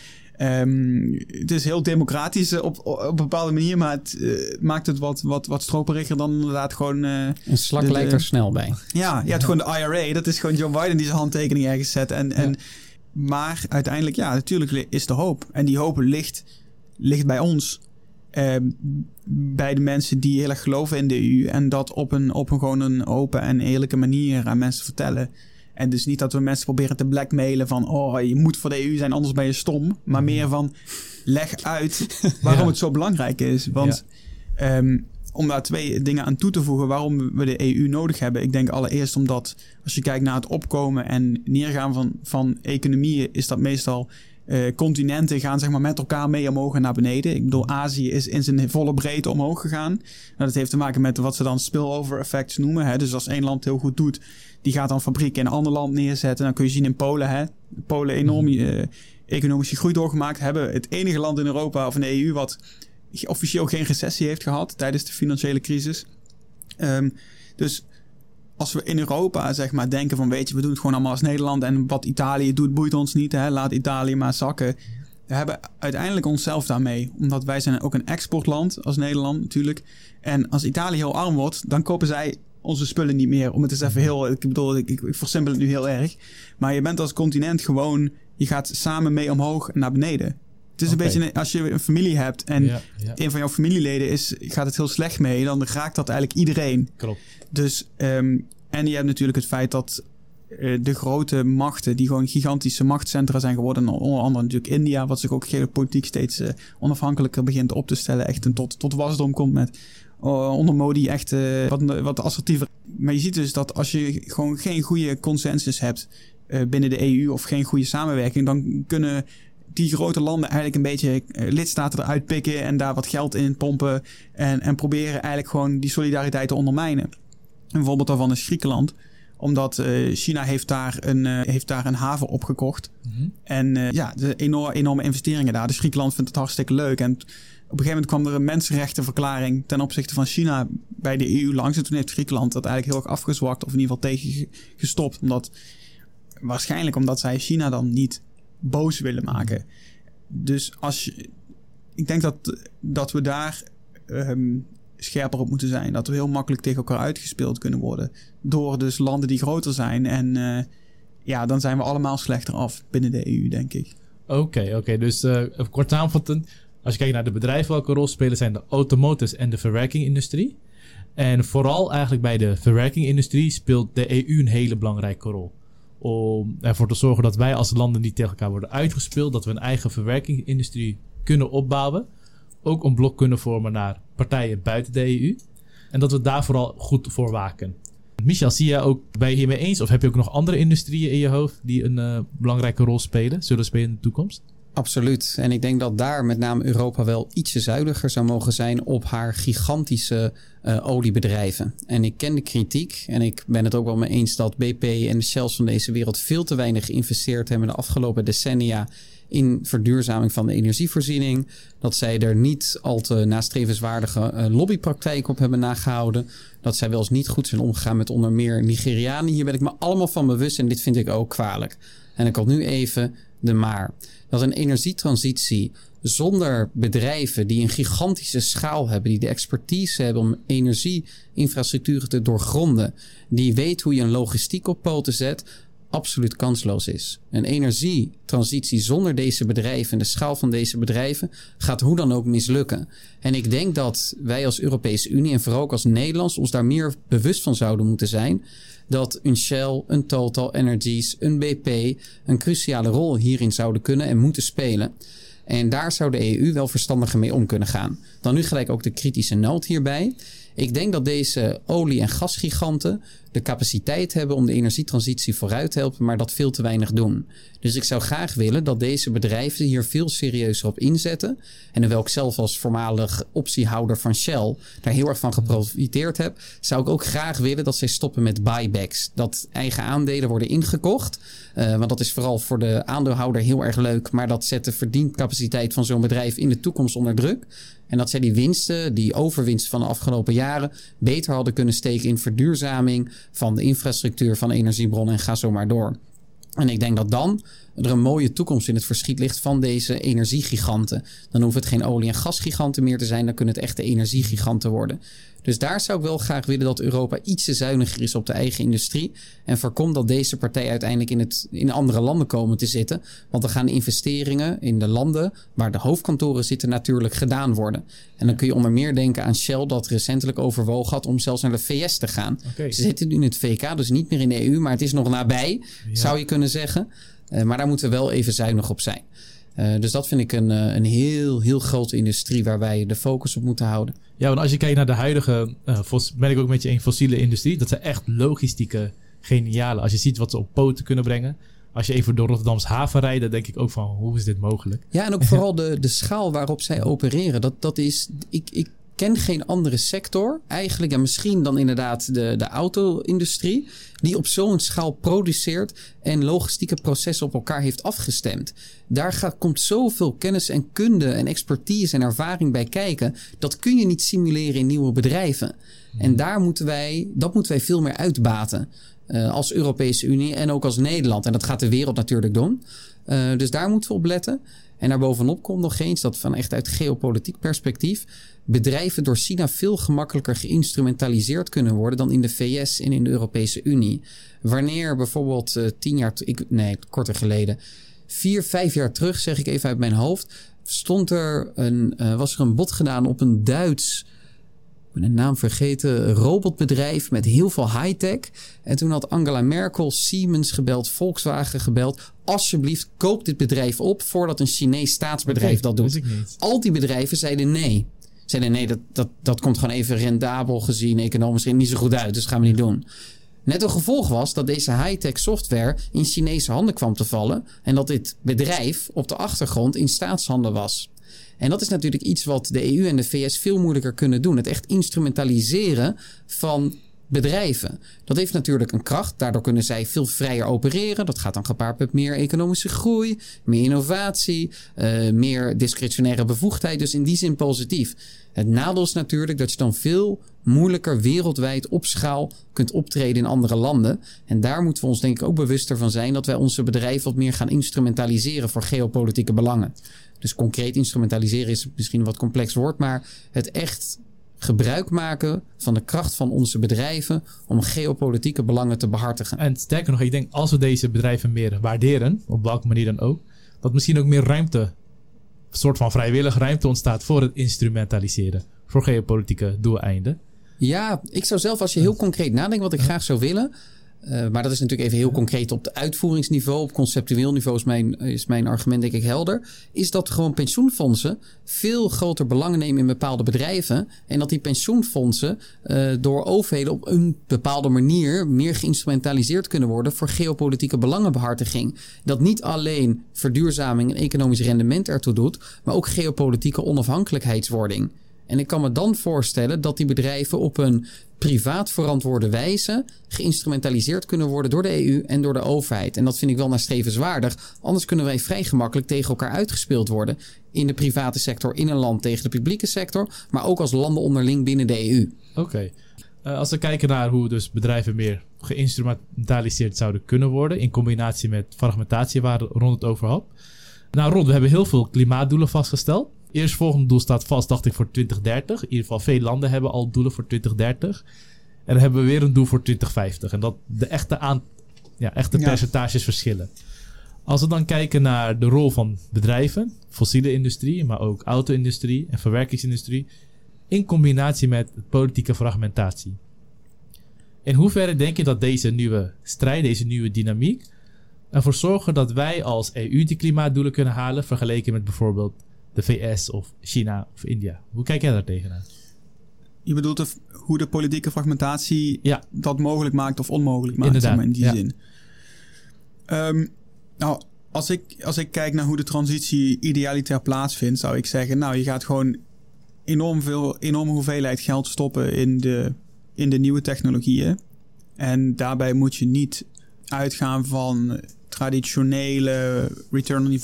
um, het is heel democratisch op, op een bepaalde manier, maar het uh, maakt het wat, wat, wat stroperiger dan inderdaad gewoon... Uh, een slak de, lijkt er snel bij. Ja, je hebt gewoon de IRA. Dat is gewoon Joe Biden die zijn handtekening ergens zet. En, ja. en, maar uiteindelijk, ja, natuurlijk is de hoop. En die hoop ligt, ligt bij ons. Uh, bij de mensen die heel erg geloven in de EU. En dat op een, op een gewoon een open en eerlijke manier aan mensen vertellen. En dus niet dat we mensen proberen te blackmailen van... oh, je moet voor de EU zijn, anders ben je stom. Maar meer van, leg uit waarom ja. het zo belangrijk is. Want ja. um, om daar twee dingen aan toe te voegen... waarom we de EU nodig hebben. Ik denk allereerst omdat als je kijkt naar het opkomen en neergaan van, van economieën... is dat meestal uh, continenten gaan zeg maar, met elkaar mee omhoog en naar beneden. Ik bedoel, Azië is in zijn volle breedte omhoog gegaan. Nou, dat heeft te maken met wat ze dan spillover effects noemen. Hè? Dus als één land heel goed doet, die gaat dan fabrieken in een ander land neerzetten. Dan kun je zien in Polen, hè? Polen enorm uh, economische groei doorgemaakt. Hebben het enige land in Europa of in de EU wat officieel geen recessie heeft gehad tijdens de financiële crisis. Um, dus als we in Europa zeg maar denken van weet je, we doen het gewoon allemaal als Nederland en wat Italië doet boeit ons niet, hè, laat Italië maar zakken. We hebben uiteindelijk onszelf daarmee, omdat wij zijn ook een exportland als Nederland natuurlijk. En als Italië heel arm wordt, dan kopen zij onze spullen niet meer. Om het eens even heel, ik bedoel, ik, ik, ik versimpel het nu heel erg. Maar je bent als continent gewoon, je gaat samen mee omhoog en naar beneden. Het is okay. een beetje, als je een familie hebt en ja, ja. een van jouw familieleden is, gaat het heel slecht mee, dan raakt dat eigenlijk iedereen. Klopt. Dus, um, en je hebt natuurlijk het feit dat uh, de grote machten, die gewoon gigantische machtscentra zijn geworden, onder andere natuurlijk India, wat zich ook geopolitiek steeds uh, onafhankelijker begint op te stellen, echt en tot, tot wasdom komt met uh, onder Modi echt wat, wat assertiever. Maar je ziet dus dat als je gewoon geen goede consensus hebt binnen de EU of geen goede samenwerking, dan kunnen die grote landen eigenlijk een beetje uh, lidstaten eruit pikken en daar wat geld in pompen. En, en proberen eigenlijk gewoon die solidariteit te ondermijnen. Een voorbeeld daarvan is Griekenland omdat uh, China heeft daar, een, uh, heeft daar een haven opgekocht. Mm-hmm. En uh, ja, de enorme, enorme investeringen daar. Dus Griekenland vindt het hartstikke leuk. En op een gegeven moment kwam er een mensenrechtenverklaring ten opzichte van China bij de EU langs. En toen heeft Griekenland dat eigenlijk heel erg afgezwakt of in ieder geval tegengestopt. Omdat, waarschijnlijk omdat zij China dan niet boos willen maken. Dus als je, ik denk dat, dat we daar um, scherper op moeten zijn. Dat we heel makkelijk tegen elkaar uitgespeeld kunnen worden. Door dus landen die groter zijn. En uh, ja, dan zijn we allemaal slechter af binnen de EU, denk ik. Oké, oké. Dus uh, kort samenvattend. Als je kijkt naar de bedrijven, welke rol spelen zijn de automotives en de verwerkingindustrie. En vooral eigenlijk bij de verwerkingindustrie speelt de EU een hele belangrijke rol om ervoor te zorgen dat wij als landen niet tegen elkaar worden uitgespeeld. Dat we een eigen verwerkingsindustrie kunnen opbouwen. Ook een blok kunnen vormen naar partijen buiten de EU. En dat we daar vooral goed voor waken. Michel, zie je ook, ben je hiermee eens? Of heb je ook nog andere industrieën in je hoofd die een uh, belangrijke rol spelen, zullen spelen in de toekomst? Absoluut. En ik denk dat daar met name Europa wel ietsje zuiniger zou mogen zijn op haar gigantische uh, oliebedrijven. En ik ken de kritiek en ik ben het ook wel mee eens dat BP en de Shells van deze wereld veel te weinig geïnvesteerd hebben de afgelopen decennia in verduurzaming van de energievoorziening. Dat zij er niet al te nastrevenswaardige uh, lobbypraktijken op hebben nagehouden. Dat zij wel eens niet goed zijn omgegaan met onder meer Nigerianen. Hier ben ik me allemaal van bewust en dit vind ik ook kwalijk. En ik had nu even de maar. Dat een energietransitie Zonder bedrijven die een gigantische schaal hebben, die de expertise hebben om energieinfrastructuren te doorgronden, die weet hoe je een logistiek op poten zet, absoluut kansloos is. Een energietransitie zonder deze bedrijven en de schaal van deze bedrijven gaat hoe dan ook mislukken. En ik denk dat wij als Europese Unie en vooral ook als Nederlands ons daar meer bewust van zouden moeten zijn dat een Shell, een Total Energies, een BP een cruciale rol hierin zouden kunnen en moeten spelen. En daar zou de EU wel verstandiger mee om kunnen gaan. Dan nu gelijk ook de kritische noot hierbij. Ik denk dat deze olie- en gasgiganten de capaciteit hebben om de energietransitie vooruit te helpen, maar dat veel te weinig doen. Dus ik zou graag willen dat deze bedrijven hier veel serieuzer op inzetten. En hoewel ik zelf als voormalig optiehouder van Shell daar heel erg van geprofiteerd heb, zou ik ook graag willen dat zij stoppen met buybacks. Dat eigen aandelen worden ingekocht. Uh, want dat is vooral voor de aandeelhouder heel erg leuk, maar dat zet de verdiencapaciteit van zo'n bedrijf in de toekomst onder druk. En dat zij die winsten, die overwinst van de afgelopen jaren, beter hadden kunnen steken in verduurzaming van de infrastructuur van energiebronnen en ga zo maar door. En ik denk dat dan er een mooie toekomst in het verschiet ligt van deze energiegiganten. Dan hoeven het geen olie- en gasgiganten meer te zijn, dan kunnen het echte energiegiganten worden. Dus daar zou ik wel graag willen dat Europa iets zuiniger is op de eigen industrie. En voorkomt dat deze partijen uiteindelijk in, het, in andere landen komen te zitten. Want dan gaan de investeringen in de landen waar de hoofdkantoren zitten natuurlijk gedaan worden. En dan kun je onder meer denken aan Shell dat recentelijk overwogen had om zelfs naar de VS te gaan. Ze zitten nu in het VK, dus niet meer in de EU, maar het is nog nabij, zou je kunnen zeggen. Uh, maar daar moeten we wel even zuinig op zijn. Uh, dus dat vind ik een, uh, een heel, heel grote industrie waar wij de focus op moeten houden. Ja, want als je kijkt naar de huidige, uh, ben ik ook met je een fossiele industrie. Dat zijn echt logistieke geniale. Als je ziet wat ze op poten kunnen brengen. Als je even door Rotterdams haven rijdt, dan denk ik ook van hoe is dit mogelijk? Ja, en ook vooral de, de schaal waarop zij opereren. Dat, dat is, ik, ik ken geen andere sector, eigenlijk, en misschien dan inderdaad de, de auto-industrie, die op zo'n schaal produceert en logistieke processen op elkaar heeft afgestemd. Daar gaat, komt zoveel kennis en kunde en expertise en ervaring bij kijken. Dat kun je niet simuleren in nieuwe bedrijven. En daar moeten wij, dat moeten wij veel meer uitbaten. Uh, als Europese Unie en ook als Nederland. En dat gaat de wereld natuurlijk doen. Uh, dus daar moeten we op letten. En daarbovenop komt nog eens dat van echt uit geopolitiek perspectief bedrijven door China veel gemakkelijker geïnstrumentaliseerd kunnen worden dan in de VS en in de Europese Unie. Wanneer bijvoorbeeld uh, tien jaar, ik, nee, korter geleden, vier, vijf jaar terug, zeg ik even uit mijn hoofd, stond er een, uh, was er een bod gedaan op een Duits ben de naam vergeten, robotbedrijf met heel veel high-tech. En toen had Angela Merkel Siemens gebeld, Volkswagen gebeld. Alsjeblieft, koop dit bedrijf op voordat een Chinees staatsbedrijf dat doet. Al die bedrijven zeiden nee. Zeiden nee, dat, dat, dat komt gewoon even rendabel gezien, economisch niet zo goed uit. Dus dat gaan we niet doen. Net een gevolg was dat deze high-tech software in Chinese handen kwam te vallen. En dat dit bedrijf op de achtergrond in staatshanden was. En dat is natuurlijk iets wat de EU en de VS veel moeilijker kunnen doen. Het echt instrumentaliseren van bedrijven. Dat heeft natuurlijk een kracht. Daardoor kunnen zij veel vrijer opereren. Dat gaat dan gepaard met meer economische groei, meer innovatie, uh, meer discretionaire bevoegdheid. Dus in die zin positief. Het nadeel is natuurlijk dat je dan veel moeilijker wereldwijd op schaal kunt optreden in andere landen. En daar moeten we ons denk ik ook bewuster van zijn dat wij onze bedrijven wat meer gaan instrumentaliseren voor geopolitieke belangen. Dus concreet instrumentaliseren is misschien een wat complex woord, maar het echt gebruik maken van de kracht van onze bedrijven om geopolitieke belangen te behartigen. En sterker nog, ik denk als we deze bedrijven meer waarderen, op welke manier dan ook, dat misschien ook meer ruimte, soort van vrijwillige ruimte ontstaat voor het instrumentaliseren. Voor geopolitieke doeleinden. Ja, ik zou zelf, als je heel concreet nadenkt wat ik graag zou willen, uh, maar dat is natuurlijk even heel concreet op de uitvoeringsniveau. Op conceptueel niveau is mijn, is mijn argument denk ik helder. Is dat gewoon pensioenfondsen veel groter belang nemen in bepaalde bedrijven. En dat die pensioenfondsen uh, door overheden op een bepaalde manier meer geïnstrumentaliseerd kunnen worden voor geopolitieke belangenbehartiging. Dat niet alleen verduurzaming en economisch rendement ertoe doet, maar ook geopolitieke onafhankelijkheidswording. En ik kan me dan voorstellen dat die bedrijven op een privaat verantwoorde wijze geïnstrumentaliseerd kunnen worden door de EU en door de overheid. En dat vind ik wel nastrevenswaardig. Anders kunnen wij vrij gemakkelijk tegen elkaar uitgespeeld worden. In de private sector in een land tegen de publieke sector, maar ook als landen onderling binnen de EU. Oké. Uh, als we kijken naar hoe dus bedrijven meer geïnstrumentaliseerd zouden kunnen worden, in combinatie met fragmentatie waar rond het over had. Nou Ron, we hebben heel veel klimaatdoelen vastgesteld. Eerst volgende doel staat vast, dacht ik, voor 2030. In ieder geval, veel landen hebben al doelen voor 2030. En dan hebben we weer een doel voor 2050. En dat de echte, aan, ja, echte Ja. percentages verschillen. Als we dan kijken naar de rol van bedrijven, fossiele industrie, maar ook auto-industrie en verwerkingsindustrie, in combinatie met politieke fragmentatie. In hoeverre denk je dat deze nieuwe strijd, deze nieuwe dynamiek, ervoor zorgen dat wij als EU die klimaatdoelen kunnen halen, vergeleken met bijvoorbeeld de VS of China of India? Hoe kijk jij daar tegenaan? Je bedoelt de, hoe de politieke fragmentatie Ja. dat mogelijk maakt of onmogelijk maakt, Inderdaad, zeg maar, in die ja. zin. Ehm, nou, als ik, als ik kijk naar hoe de transitie idealitair plaatsvindt, zou ik zeggen, nou, je gaat gewoon enorm veel, enorme hoeveelheid geld stoppen in de, in de nieuwe technologieën. En daarbij moet je niet uitgaan van traditionele return on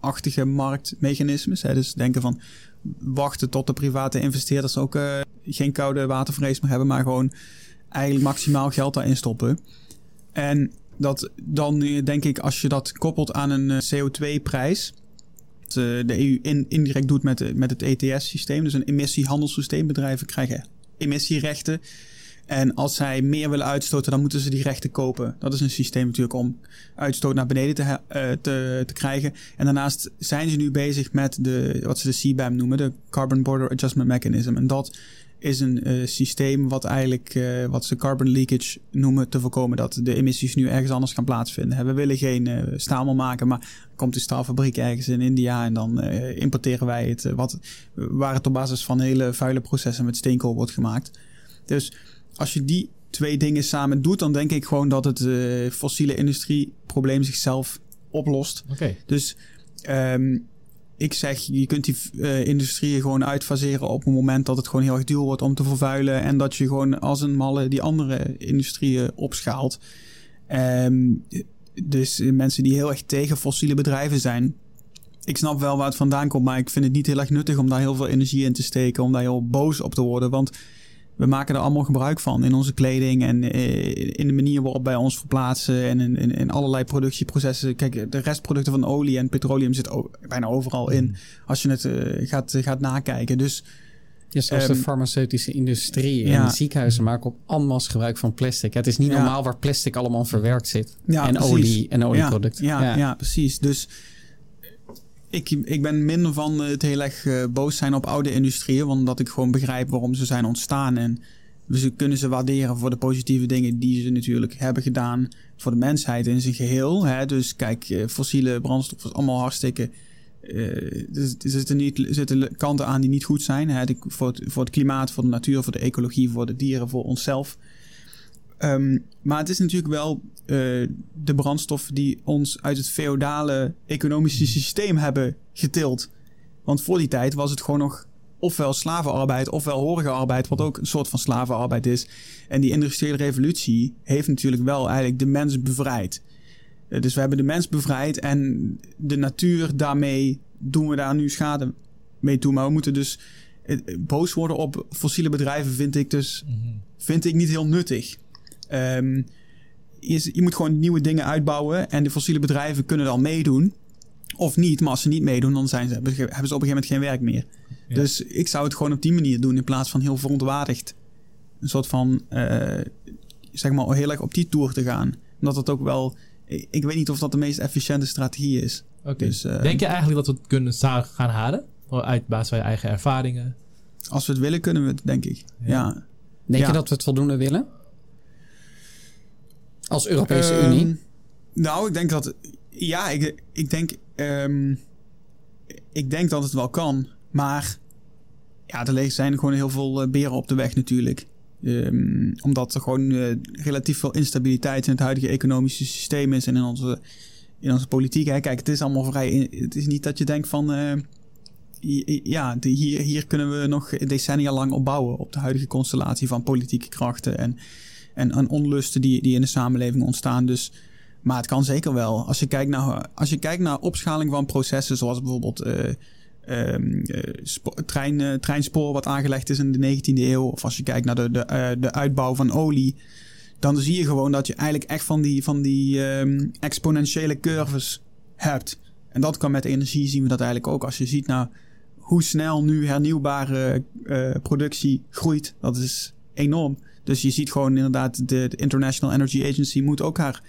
investment-achtige marktmechanismes. Hè. Dus denken van wachten tot de private investeerders ook eh, geen koude watervrees meer hebben, maar gewoon eigenlijk maximaal geld daarin stoppen. En dat dan denk ik, als je dat koppelt aan een eh, CO2-prijs, dat eh, de EU in, indirect doet met, met het ETS-systeem, dus een emissiehandelssysteem. Bedrijven krijgen emissierechten. En als zij meer willen uitstoten, dan moeten ze die rechten kopen. Dat is een systeem natuurlijk om uitstoot naar beneden te, eh, te, te krijgen. En daarnaast zijn ze nu bezig met de, wat ze de CBAM noemen, de Carbon Border Adjustment Mechanism. En dat is een eh, systeem wat eigenlijk, eh, wat ze carbon leakage noemen, te voorkomen dat de emissies nu ergens anders gaan plaatsvinden. We willen geen staal meer maken, maar komt een staalfabriek ergens in India en dan importeren wij het, wat, waar het op basis van hele vuile processen met steenkool wordt gemaakt. Dus als je die twee dingen samen doet, dan denk ik gewoon dat het eh, fossiele industrieprobleem zichzelf oplost. Oké. Dus ehm, ik zeg, je kunt die eh, industrieën gewoon uitfaseren op het moment dat het gewoon heel erg duur wordt om te vervuilen. En dat je gewoon als een malle die andere industrieën opschaalt. Ehm, dus eh, mensen die heel erg tegen fossiele bedrijven zijn. Ik snap wel waar het vandaan komt, maar ik vind het niet heel erg nuttig om daar heel veel energie in te steken. Om daar heel boos op te worden. Want we maken er allemaal gebruik van in onze kleding en eh, in de manier waarop wij ons verplaatsen en in, in, in allerlei productieprocessen. Kijk, de restproducten van olie en petroleum zit bijna overal in als je het eh, gaat, gaat nakijken. Dus Ja, zoals Ehm, de farmaceutische industrie en ziekenhuizen maken op allemaal gebruik van plastic. Het is niet Ja. normaal waar plastic allemaal verwerkt zit. ja, en precies. olie en olieproducten. Ja, ja, ja. precies. Dus ik, ik ben minder van het heel erg eh, boos zijn op oude industrieën, want ik gewoon begrijp waarom ze zijn ontstaan. En we kunnen ze waarderen voor de positieve dingen die ze natuurlijk hebben gedaan voor de mensheid in zijn geheel. Hè? Dus kijk, eh, fossiele brandstof is allemaal hartstikke. eh, er zitten, niet, zitten kanten aan die niet goed zijn. Hè? Voor, voor het klimaat, voor de natuur, voor de ecologie, voor de dieren, voor onszelf. Ehm, maar het is natuurlijk wel eh, de brandstof die ons uit het feodale economische systeem hebben getild. Want voor die tijd was het gewoon nog ofwel slavenarbeid ofwel horige arbeid, wat ook een soort van slavenarbeid is. En die industriële revolutie heeft natuurlijk wel eigenlijk de mens bevrijd. Eh, dus we hebben de mens bevrijd en de natuur daarmee doen we daar nu schade mee toe. Maar we moeten dus eh, boos worden op fossiele bedrijven vind ik dus Mhm. vind ik niet heel nuttig. Ehm, je, je moet gewoon nieuwe dingen uitbouwen en de fossiele bedrijven kunnen dan meedoen. Of niet, maar als ze niet meedoen, dan zijn ze, hebben ze op een gegeven moment geen werk meer. Ja. Dus ik zou het gewoon op die manier doen in plaats van heel verontwaardigd. Een soort van, eh, zeg maar, heel erg op die tour te gaan. Omdat het ook wel, ik, ik weet niet of dat de meest efficiënte strategie is. Dus, eh, Denk je eigenlijk dat we het kunnen gaan halen? Uit basis van je eigen ervaringen? Als we het willen, kunnen we het, denk ik. Ja. Ja. Denk Ja. je dat we het voldoende willen? Als Europese Ehm, Unie? Nou, ik denk dat. Ja, ik, ik denk. ehm, ik denk dat het wel kan. Maar. Ja, er zijn gewoon heel veel eh, beren op de weg natuurlijk. Ehm, omdat er gewoon eh, relatief veel instabiliteit in het huidige economische systeem is en in onze, in onze politiek. Kijk, het is allemaal vrij. Het is niet dat je denkt van. eh, ja, hier, hier kunnen we nog decennia lang op bouwen. Op de huidige constellatie van politieke krachten en, en, en onlusten die, die in de samenleving ontstaan. Dus, maar het kan zeker wel. Als je kijkt naar, als je kijkt naar opschaling van processen, zoals bijvoorbeeld eh, ehm, eh, trein, eh, treinspoor wat aangelegd is in de 19e eeuw. Of als je kijkt naar de, de, de uitbouw van olie. Dan zie je gewoon dat je eigenlijk echt van die, van die ehm, exponentiële curves hebt. En dat kan met energie zien we dat eigenlijk ook. Als je ziet nou hoe snel nu hernieuwbare productie groeit, dat is enorm. Dus je ziet gewoon inderdaad, de, de International Energy Agency moet ook haar,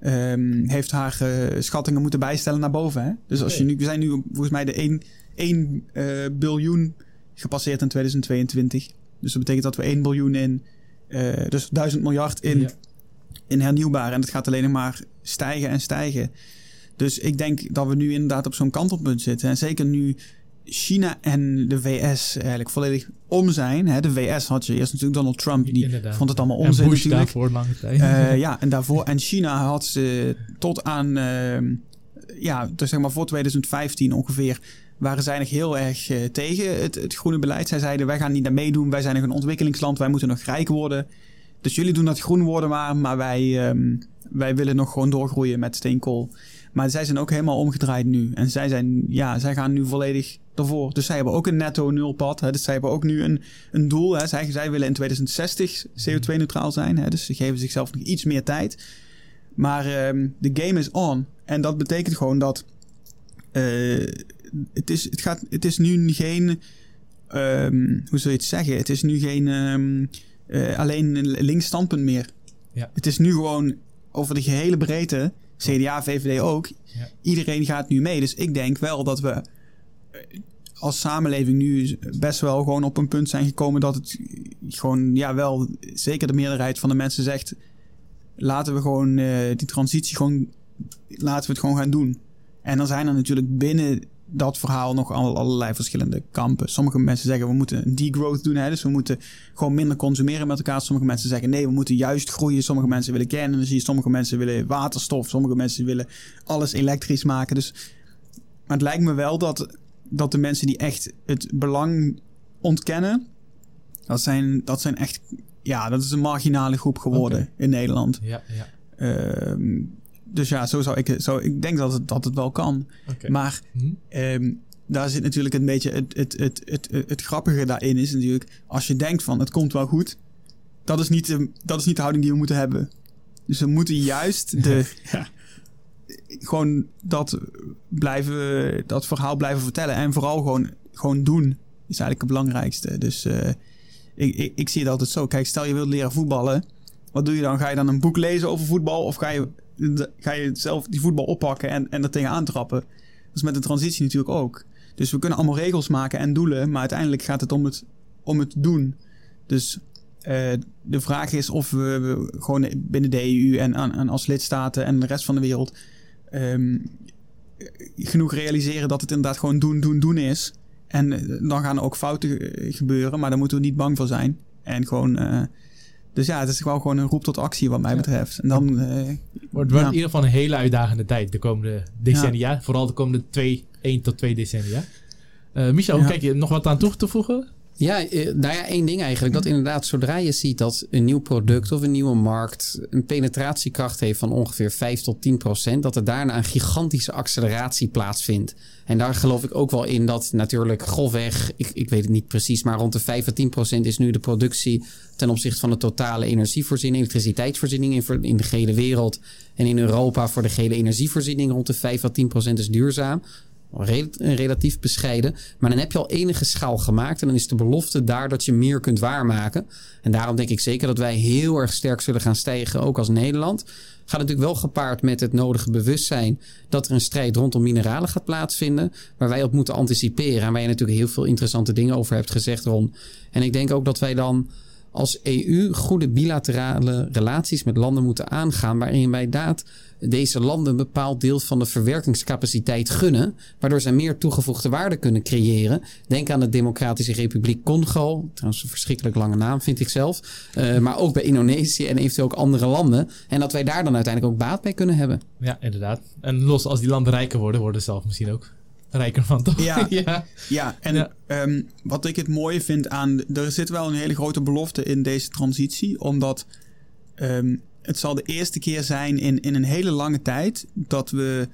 um, heeft haar uh, schattingen moeten bijstellen naar boven. Hè? Dus als je nu, we zijn nu volgens mij de 1, 1 uh, biljoen gepasseerd in 2022. Dus dat betekent dat we 1 biljoen in, uh, dus 1000 miljard in, ja. in hernieuwbare. En dat gaat alleen maar stijgen en stijgen. Dus ik denk dat we nu inderdaad op zo'n kantelpunt zitten. En zeker nu China en de VS eigenlijk volledig om zijn. Hè, de VS had je eerst natuurlijk Donald Trump, die Inderdaad. vond het allemaal onzin en Bush natuurlijk. daarvoor lange tijd. Uh, ja, en daarvoor. En China had ze tot aan, uh, ja, dus zeg maar voor 2015 ongeveer, waren zij nog heel erg uh, tegen het, het, groene beleid. Zij zeiden, wij gaan niet naar meedoen, wij zijn nog een ontwikkelingsland, wij moeten nog rijk worden. Dus jullie doen dat groen worden maar, maar wij, um, wij willen nog gewoon doorgroeien met steenkool. Maar zij zijn ook helemaal omgedraaid nu. En zij zijn, ja, zij gaan nu volledig ervoor. Dus zij hebben ook een netto nulpad. Hè. Dus zij hebben ook nu een, een doel. Hè. Zij, zij willen in 2060 CO2-neutraal zijn. Hè. Dus ze geven zichzelf nog iets meer tijd. Maar um, de game is on. En dat betekent gewoon dat. Uh, het, is, het, gaat, het is nu geen. Um, hoe zou je het zeggen? Het is nu geen. Um, uh, alleen een links standpunt meer. Ja. Het is nu gewoon over de gehele breedte. CDA, VVD ook. Ja. Iedereen gaat nu mee. Dus ik denk wel dat we als samenleving nu best wel gewoon op een punt zijn gekomen dat het gewoon, ja, wel zeker de meerderheid van de mensen zegt: laten we gewoon uh, die transitie gewoon, laten we het gewoon gaan doen. En dan zijn er natuurlijk binnen dat verhaal nog al, allerlei verschillende kampen. Sommige mensen zeggen we moeten een degrowth doen, hè, dus we moeten gewoon minder consumeren met elkaar. Sommige mensen zeggen nee, we moeten juist groeien. Sommige mensen willen kernenergie, sommige mensen willen waterstof, sommige mensen willen alles elektrisch maken. Dus, maar het lijkt me wel dat dat de mensen die echt het belang ontkennen, dat zijn, dat zijn echt, ja, dat is een marginale groep geworden okay. in Nederland. Ja, ja. Uh, dus ja, zo zou ik, zo, ik denk dat het, dat het wel kan. Okay. Maar hm? um, daar zit natuurlijk een beetje het, het, het, het, het, het grappige daarin is natuurlijk, als je denkt van het komt wel goed, dat is niet de, dat is niet de houding die we moeten hebben. Dus we moeten juist de, ja, gewoon dat blijven, dat verhaal blijven vertellen. En vooral gewoon, gewoon doen. Is eigenlijk het belangrijkste. Dus uh, ik, ik, ik, zie het altijd zo. Kijk, stel je wilt leren voetballen. Wat doe je dan? Ga je dan een boek lezen over voetbal? Of ga je, ga je zelf die voetbal oppakken en, en er tegenaan trappen? Dat is met de transitie natuurlijk ook. Dus we kunnen allemaal regels maken en doelen. Maar uiteindelijk gaat het om het, om het doen. Dus uh, de vraag is of we, we, gewoon binnen de EU en, en als lidstaten en de rest van de wereld um, genoeg realiseren dat het inderdaad gewoon doen, doen, doen is. En uh, dan gaan er ook fouten gebeuren, maar daar moeten we niet bang voor zijn. En gewoon. Uh, dus ja, het is gewoon, gewoon een roep tot actie, wat mij betreft. En dan. Uh, wordt wordt ja. in ieder geval een hele uitdagende tijd de komende decennia. Ja. Vooral de komende twee, één tot twee decennia. Michel, ja. kijk je nog wat aan toe te voegen? Ja, nou ja, één ding eigenlijk. Dat inderdaad, zodra je ziet dat een nieuw product of een nieuwe markt een penetratiekracht heeft van ongeveer 5 tot 10 procent, dat er daarna een gigantische acceleratie plaatsvindt. En daar geloof ik ook wel in dat natuurlijk grofweg, ik, ik weet het niet precies, maar rond de 5 à 10 procent is nu de productie ten opzichte van de totale energievoorziening, elektriciteitsvoorziening in, in de gehele wereld en in Europa voor de gehele energievoorziening rond de 5 à 10 procent is duurzaam relatief bescheiden. Maar dan heb je al enige schaal gemaakt. En dan is de belofte daar dat je meer kunt waarmaken. En daarom denk ik zeker dat wij heel erg sterk zullen gaan stijgen, ook als Nederland. Gaat natuurlijk wel gepaard met het nodige bewustzijn dat er een strijd rondom mineralen gaat plaatsvinden. Waar wij op moeten anticiperen. En waar je natuurlijk heel veel interessante dingen over hebt gezegd, Ron. En ik denk ook dat wij dan als EU goede bilaterale relaties met landen moeten aangaan. Waarin wij inderdaad deze landen een bepaald deel van de verwerkingscapaciteit gunnen. Waardoor zij meer toegevoegde waarde kunnen creëren. Denk aan de Democratische Republiek Congo. Trouwens een verschrikkelijk lange naam vind ik zelf. Uh, maar ook bij Indonesië en eventueel ook andere landen. En dat wij daar dan uiteindelijk ook baat bij kunnen hebben. Ja, inderdaad. En los als die landen rijker worden, worden ze zelf misschien ook rijker van, toch? Ja, ja. ja en ja. Um, wat ik het mooie vind aan... Er zit wel een hele grote belofte in deze transitie. Omdat um, het zal de eerste keer zijn in, in een hele lange tijd... dat we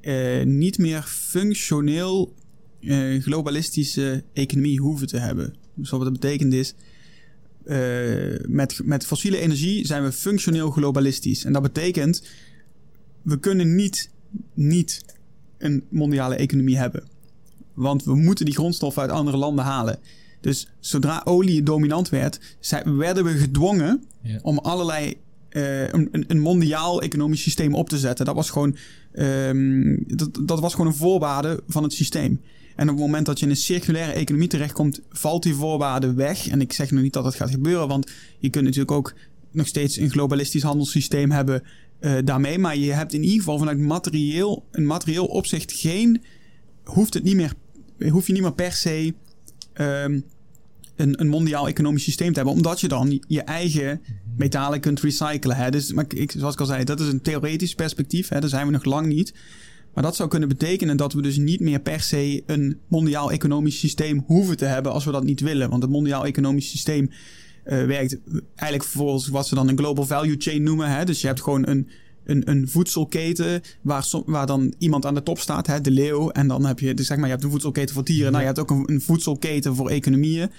uh, niet meer functioneel uh, globalistische economie hoeven te hebben. Dus wat dat betekent is... Uh, met, met fossiele energie zijn we functioneel globalistisch. En dat betekent... we kunnen niet, niet een mondiale economie hebben. Want we moeten die grondstoffen uit andere landen halen. Dus zodra olie dominant werd, werden we gedwongen Ja. om allerlei eh, een, een- een mondiaal economisch systeem op te zetten. Dat was gewoon, ehm, dat, dat was gewoon een voorwaarde van het systeem. En op het moment dat je in een circulaire economie terechtkomt, valt die voorwaarde weg. En ik zeg nog niet dat dat gaat gebeuren, want je kunt natuurlijk ook nog steeds een globalistisch handelssysteem hebben eh, daarmee. Maar je hebt in ieder geval vanuit materieel, een materieel opzicht geen, hoeft het niet meer, hoef je niet meer per se ehm, een, een mondiaal economisch systeem te hebben, omdat je dan je eigen metalen kunt recyclen. Hè? Dus, maar ik, zoals ik al zei, dat is een theoretisch perspectief. Hè? Daar zijn we nog lang niet. Maar dat zou kunnen betekenen dat we dus niet meer per se een mondiaal economisch systeem hoeven te hebben als we dat niet willen. Want het mondiaal economisch systeem eh, werkt eigenlijk volgens wat ze dan een global value chain noemen. Hè? Dus je hebt gewoon een, een, een voedselketen waar, som- waar dan iemand aan de top staat, hè? de leeuw. En dan heb je, dus zeg maar, je hebt een voedselketen voor dieren. Nou, je hebt ook een, een voedselketen voor economieën.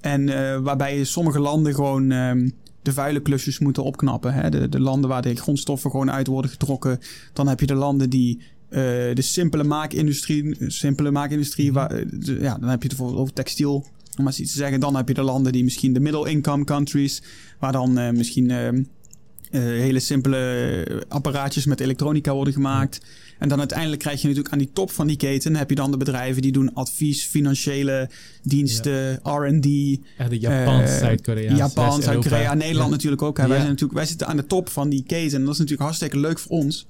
En eh, waarbij sommige landen gewoon ehm, de vuile klusjes moeten opknappen. Hè? De, de landen waar de grondstoffen gewoon uit worden getrokken. Dan heb je de landen die eh, de simpele maakindustrie, simpele maakindustrie, waar, eh, de- ja, dan heb je het bijvoorbeeld over textiel, om maar eens iets te zeggen. Dan heb je de landen die misschien de middle income countries, waar dan eh, misschien ehm, eh, hele simpele eh, apparaatjes met elektronica worden gemaakt. En dan uiteindelijk krijg je natuurlijk aan die top van die keten, heb je dan de bedrijven die doen advies, financiële diensten, R&D, Echt de Japan, Eh, Zuid-Korea. Japan, Zuid-Korea. Nederland Ja. natuurlijk ook. Hè. Wij, zijn natuurlijk, wij zitten aan de top van die keten. En dat is natuurlijk hartstikke leuk voor ons.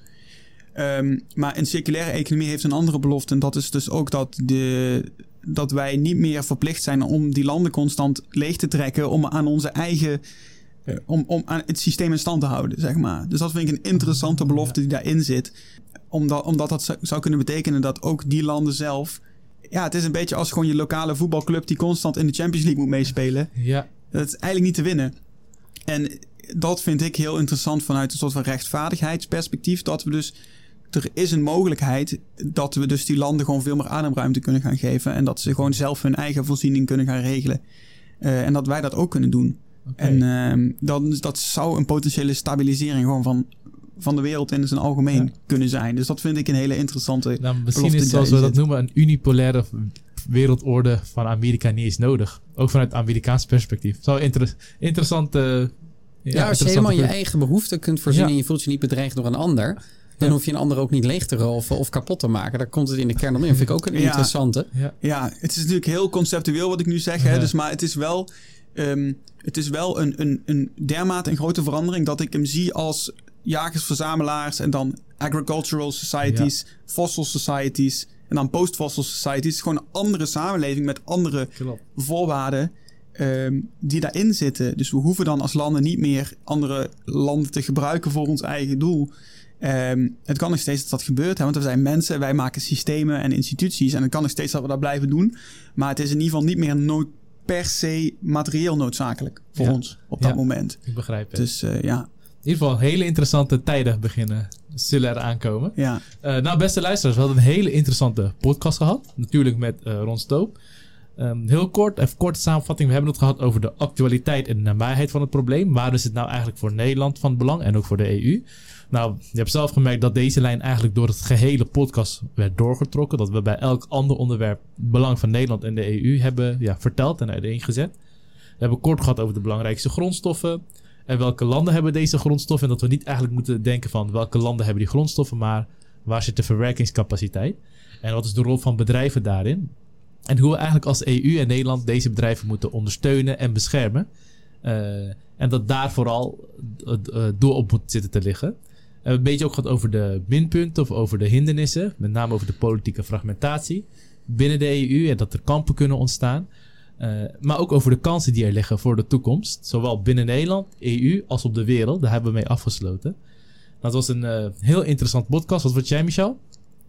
Ehm, maar een circulaire economie heeft een andere belofte. En dat is dus ook dat, de, dat wij niet meer verplicht zijn om die landen constant leeg te trekken. Om aan onze eigen. Om, om aan het systeem in stand te houden, zeg maar. Dus dat vind ik een interessante belofte die daarin zit. Omdat, omdat dat zou- zou kunnen betekenen dat ook die landen zelf. Ja, het is een beetje als gewoon je lokale voetbalclub die constant in de Champions League moet meespelen. Ja, Dat is eigenlijk niet te winnen. En dat vind ik heel interessant vanuit een soort van rechtvaardigheidsperspectief. Dat we dus. Er is een mogelijkheid dat we dus die landen gewoon veel meer ademruimte kunnen gaan geven. En dat ze gewoon zelf hun eigen voorziening kunnen gaan regelen. Eh, en dat wij dat ook kunnen doen. En ehm, dan, dat zou een potentiële stabilisering gewoon van, van de wereld in zijn algemeen Ja. kunnen zijn. Dus dat vind ik een hele interessante. Nou, misschien is zoals we dat noemen een unipolaire wereldorde van Amerika niet eens nodig. Ook vanuit Amerikaans perspectief. Zo inter interessant. eh, Ja, als je helemaal je eigen behoeften kunt voorzien Ja. en je voelt je niet bedreigd door een ander, dan Ja. hoef je een ander ook niet leeg te roven of kapot te maken. Daar komt het in de kern om in. Vind ik ook een Ja. interessante. Ja, Ja, het is natuurlijk heel conceptueel wat ik nu zeg. Hè? Dus, maar het is wel, ehm, het is wel een, een, een dermate een grote verandering dat ik hem zie als jagers-verzamelaars en dan agricultural societies, fossil societies en dan post-fossil societies. Gewoon een andere samenleving met andere klopt. voorwaarden ehm, die daarin zitten. Dus we hoeven dan als landen niet meer andere landen te gebruiken voor ons eigen doel. Ehm, het kan nog steeds dat dat gebeurt, hè, want we zijn mensen, wij maken systemen en instituties. En het kan nog steeds dat we dat blijven doen. Maar het is in ieder geval niet meer nood, per se materieel noodzakelijk voor Ja. ons op dat Ja. moment. Ik begrijp het. Dus eh, ja, In ieder geval, hele interessante tijden beginnen. Zullen er aankomen. ja. Eh, nou, beste luisteraars, we hadden een hele interessante podcast gehad. Natuurlijk met eh Ron Stoop. Ehm, heel kort, even korte samenvatting. We hebben het gehad over de actualiteit en de nabijheid van het probleem. Waar is het nou eigenlijk voor Nederland van belang en ook voor de EU? Nou, je hebt zelf gemerkt dat deze lijn eigenlijk door het gehele podcast werd doorgetrokken. Dat we bij elk ander onderwerp belang van Nederland en de EU hebben ja, verteld en uiteengezet. We hebben kort gehad over de belangrijkste grondstoffen. En welke landen hebben deze grondstoffen? En dat we niet eigenlijk moeten denken van welke landen hebben die grondstoffen, maar waar zit de verwerkingscapaciteit? En wat is de rol van bedrijven daarin? En hoe we eigenlijk als EU en Nederland deze bedrijven moeten ondersteunen en beschermen. Eh, en dat daar vooral het eh, doel op moet zitten te liggen. We hebben een beetje ook gehad over de minpunten of over de hindernissen. Met name over de politieke fragmentatie binnen de EU en dat er kampen kunnen ontstaan. Eh, maar ook over de kansen die er liggen voor de toekomst. Zowel binnen Nederland, EU als op de wereld. Daar hebben we mee afgesloten. Dat was een eh, heel interessant podcast. Wat vond jij, Michel?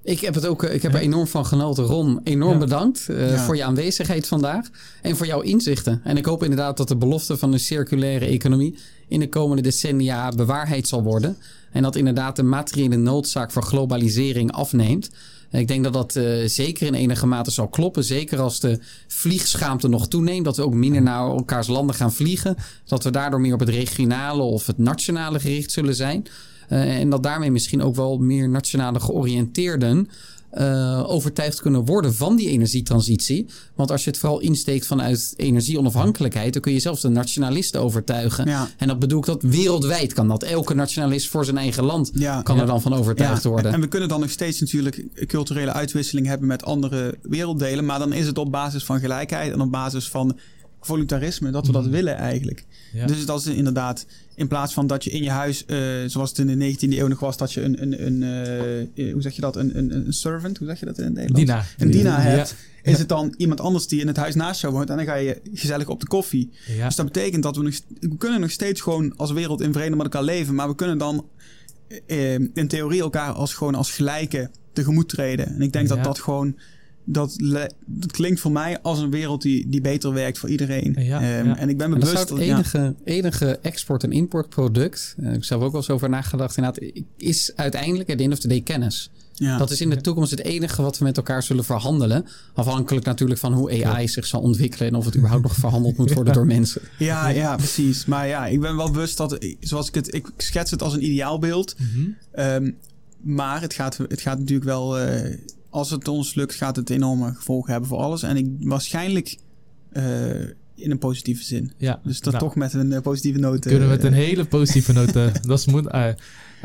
Ik heb, het ook, eh, ik heb Ja. er enorm van genoten. Ron, enorm Ja. bedankt eh, Ja. voor je aanwezigheid vandaag. En voor jouw inzichten. En ik hoop inderdaad dat de belofte van een circulaire economie in de komende decennia bewaarheid zal worden. En dat inderdaad de materiële noodzaak voor globalisering afneemt. Ik denk dat dat eh, zeker in enige mate zal kloppen. Zeker als de vliegschaamte nog toeneemt. Dat we ook minder naar elkaars landen gaan vliegen. Dat we daardoor meer op het regionale of het nationale gericht zullen zijn. Eh, en dat daarmee misschien ook wel meer nationale georiënteerden uh, overtuigd kunnen worden van die energietransitie. Want als je het vooral insteekt vanuit energieonafhankelijkheid, dan kun je zelfs de nationalisten overtuigen. Ja. En dat bedoel ik dat wereldwijd kan dat. Elke nationalist voor zijn eigen land kan er dan van overtuigd worden. En we kunnen dan nog steeds natuurlijk culturele uitwisseling hebben met andere werelddelen. Maar dan is het op basis van gelijkheid en op basis van voluntarisme dat we dat mhm. willen eigenlijk. Dus dat is inderdaad, in plaats van dat je in je huis, uh, zoals het in de 19e eeuw nog was, dat je een, een, een uh, hoe zeg je dat, een, een, een servant, hoe zeg je dat in het Nederlands? Dina. Een Dina hebt, is het dan iemand anders die in het huis naast jou woont en dan ga je gezellig op de koffie. Dus dat betekent dat we nog, we kunnen nog steeds gewoon als wereld in vrede met elkaar leven, maar we kunnen dan uh, in theorie elkaar als gewoon als gelijke tegemoet treden. En ik denk dat dat gewoon dat, dat klinkt voor mij als een wereld die, die beter werkt voor iedereen. Ja, um, En ik ben me bewust... Dat het enige, enige export- en importproduct, uh, ik heb zelf ook wel eens over nagedacht, inderdaad, is uiteindelijk at the end of the day kennis. Ja. Dat is in de toekomst het enige wat we met elkaar zullen verhandelen. Afhankelijk natuurlijk van hoe AI zich zal ontwikkelen en of het überhaupt nog verhandeld moet worden door mensen. Ja, ja, precies. Maar ja, ik ben wel bewust dat, zoals ik het, ik schets het als een ideaalbeeld. Mm um, maar het gaat, het gaat natuurlijk wel. Uh, als het ons lukt, gaat het enorme gevolgen hebben voor alles. En ik waarschijnlijk uh, in een positieve zin. Ja, dus dat nou, toch met een uh, positieve noot. Kunnen we met een hele positieve noot. dat is moet. I,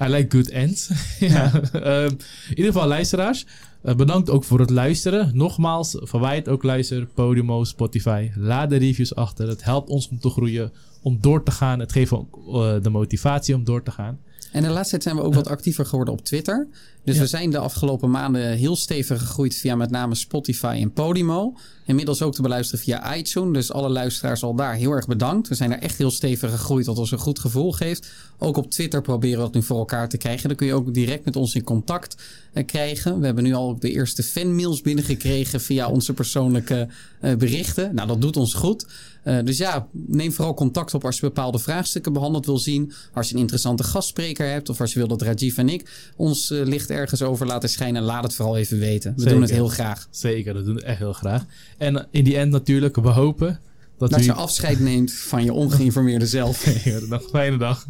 I like good ends. ja. uh, in ieder geval, luisteraars. bedankt ook voor het luisteren. Nogmaals, verwijt ook luister. Podimo, Spotify. Laat de reviews achter. Het helpt ons om te groeien. Om door te gaan. Het geeft ook de motivatie om door te gaan. En de laatste tijd zijn we ook wat actiever geworden op Twitter. Dus we zijn de afgelopen maanden heel stevig gegroeid via met name Spotify en Podimo. Inmiddels ook te beluisteren via iTunes. Dus alle luisteraars al daar heel erg bedankt. We zijn er echt heel stevig gegroeid, wat ons een goed gevoel geeft. Ook op Twitter proberen we dat nu voor elkaar te krijgen. Dan kun je ook direct met ons in contact uh, krijgen. We hebben nu al de eerste fanmails binnengekregen via onze persoonlijke uh, berichten. Nou, dat doet ons goed. Uh, dus ja, neem vooral contact op als je bepaalde vraagstukken behandeld wil zien. Als je een interessante gastspreker hebt. Of als je wil dat Rajiv en ik ons licht ergens over laten schijnen. Laat het vooral even weten. We doen het heel graag. Zeker, dat doen we echt heel graag. En in die end natuurlijk, we hopen dat, dat u... je afscheid neemt van je ongeïnformeerde zelf. nog fijne dag.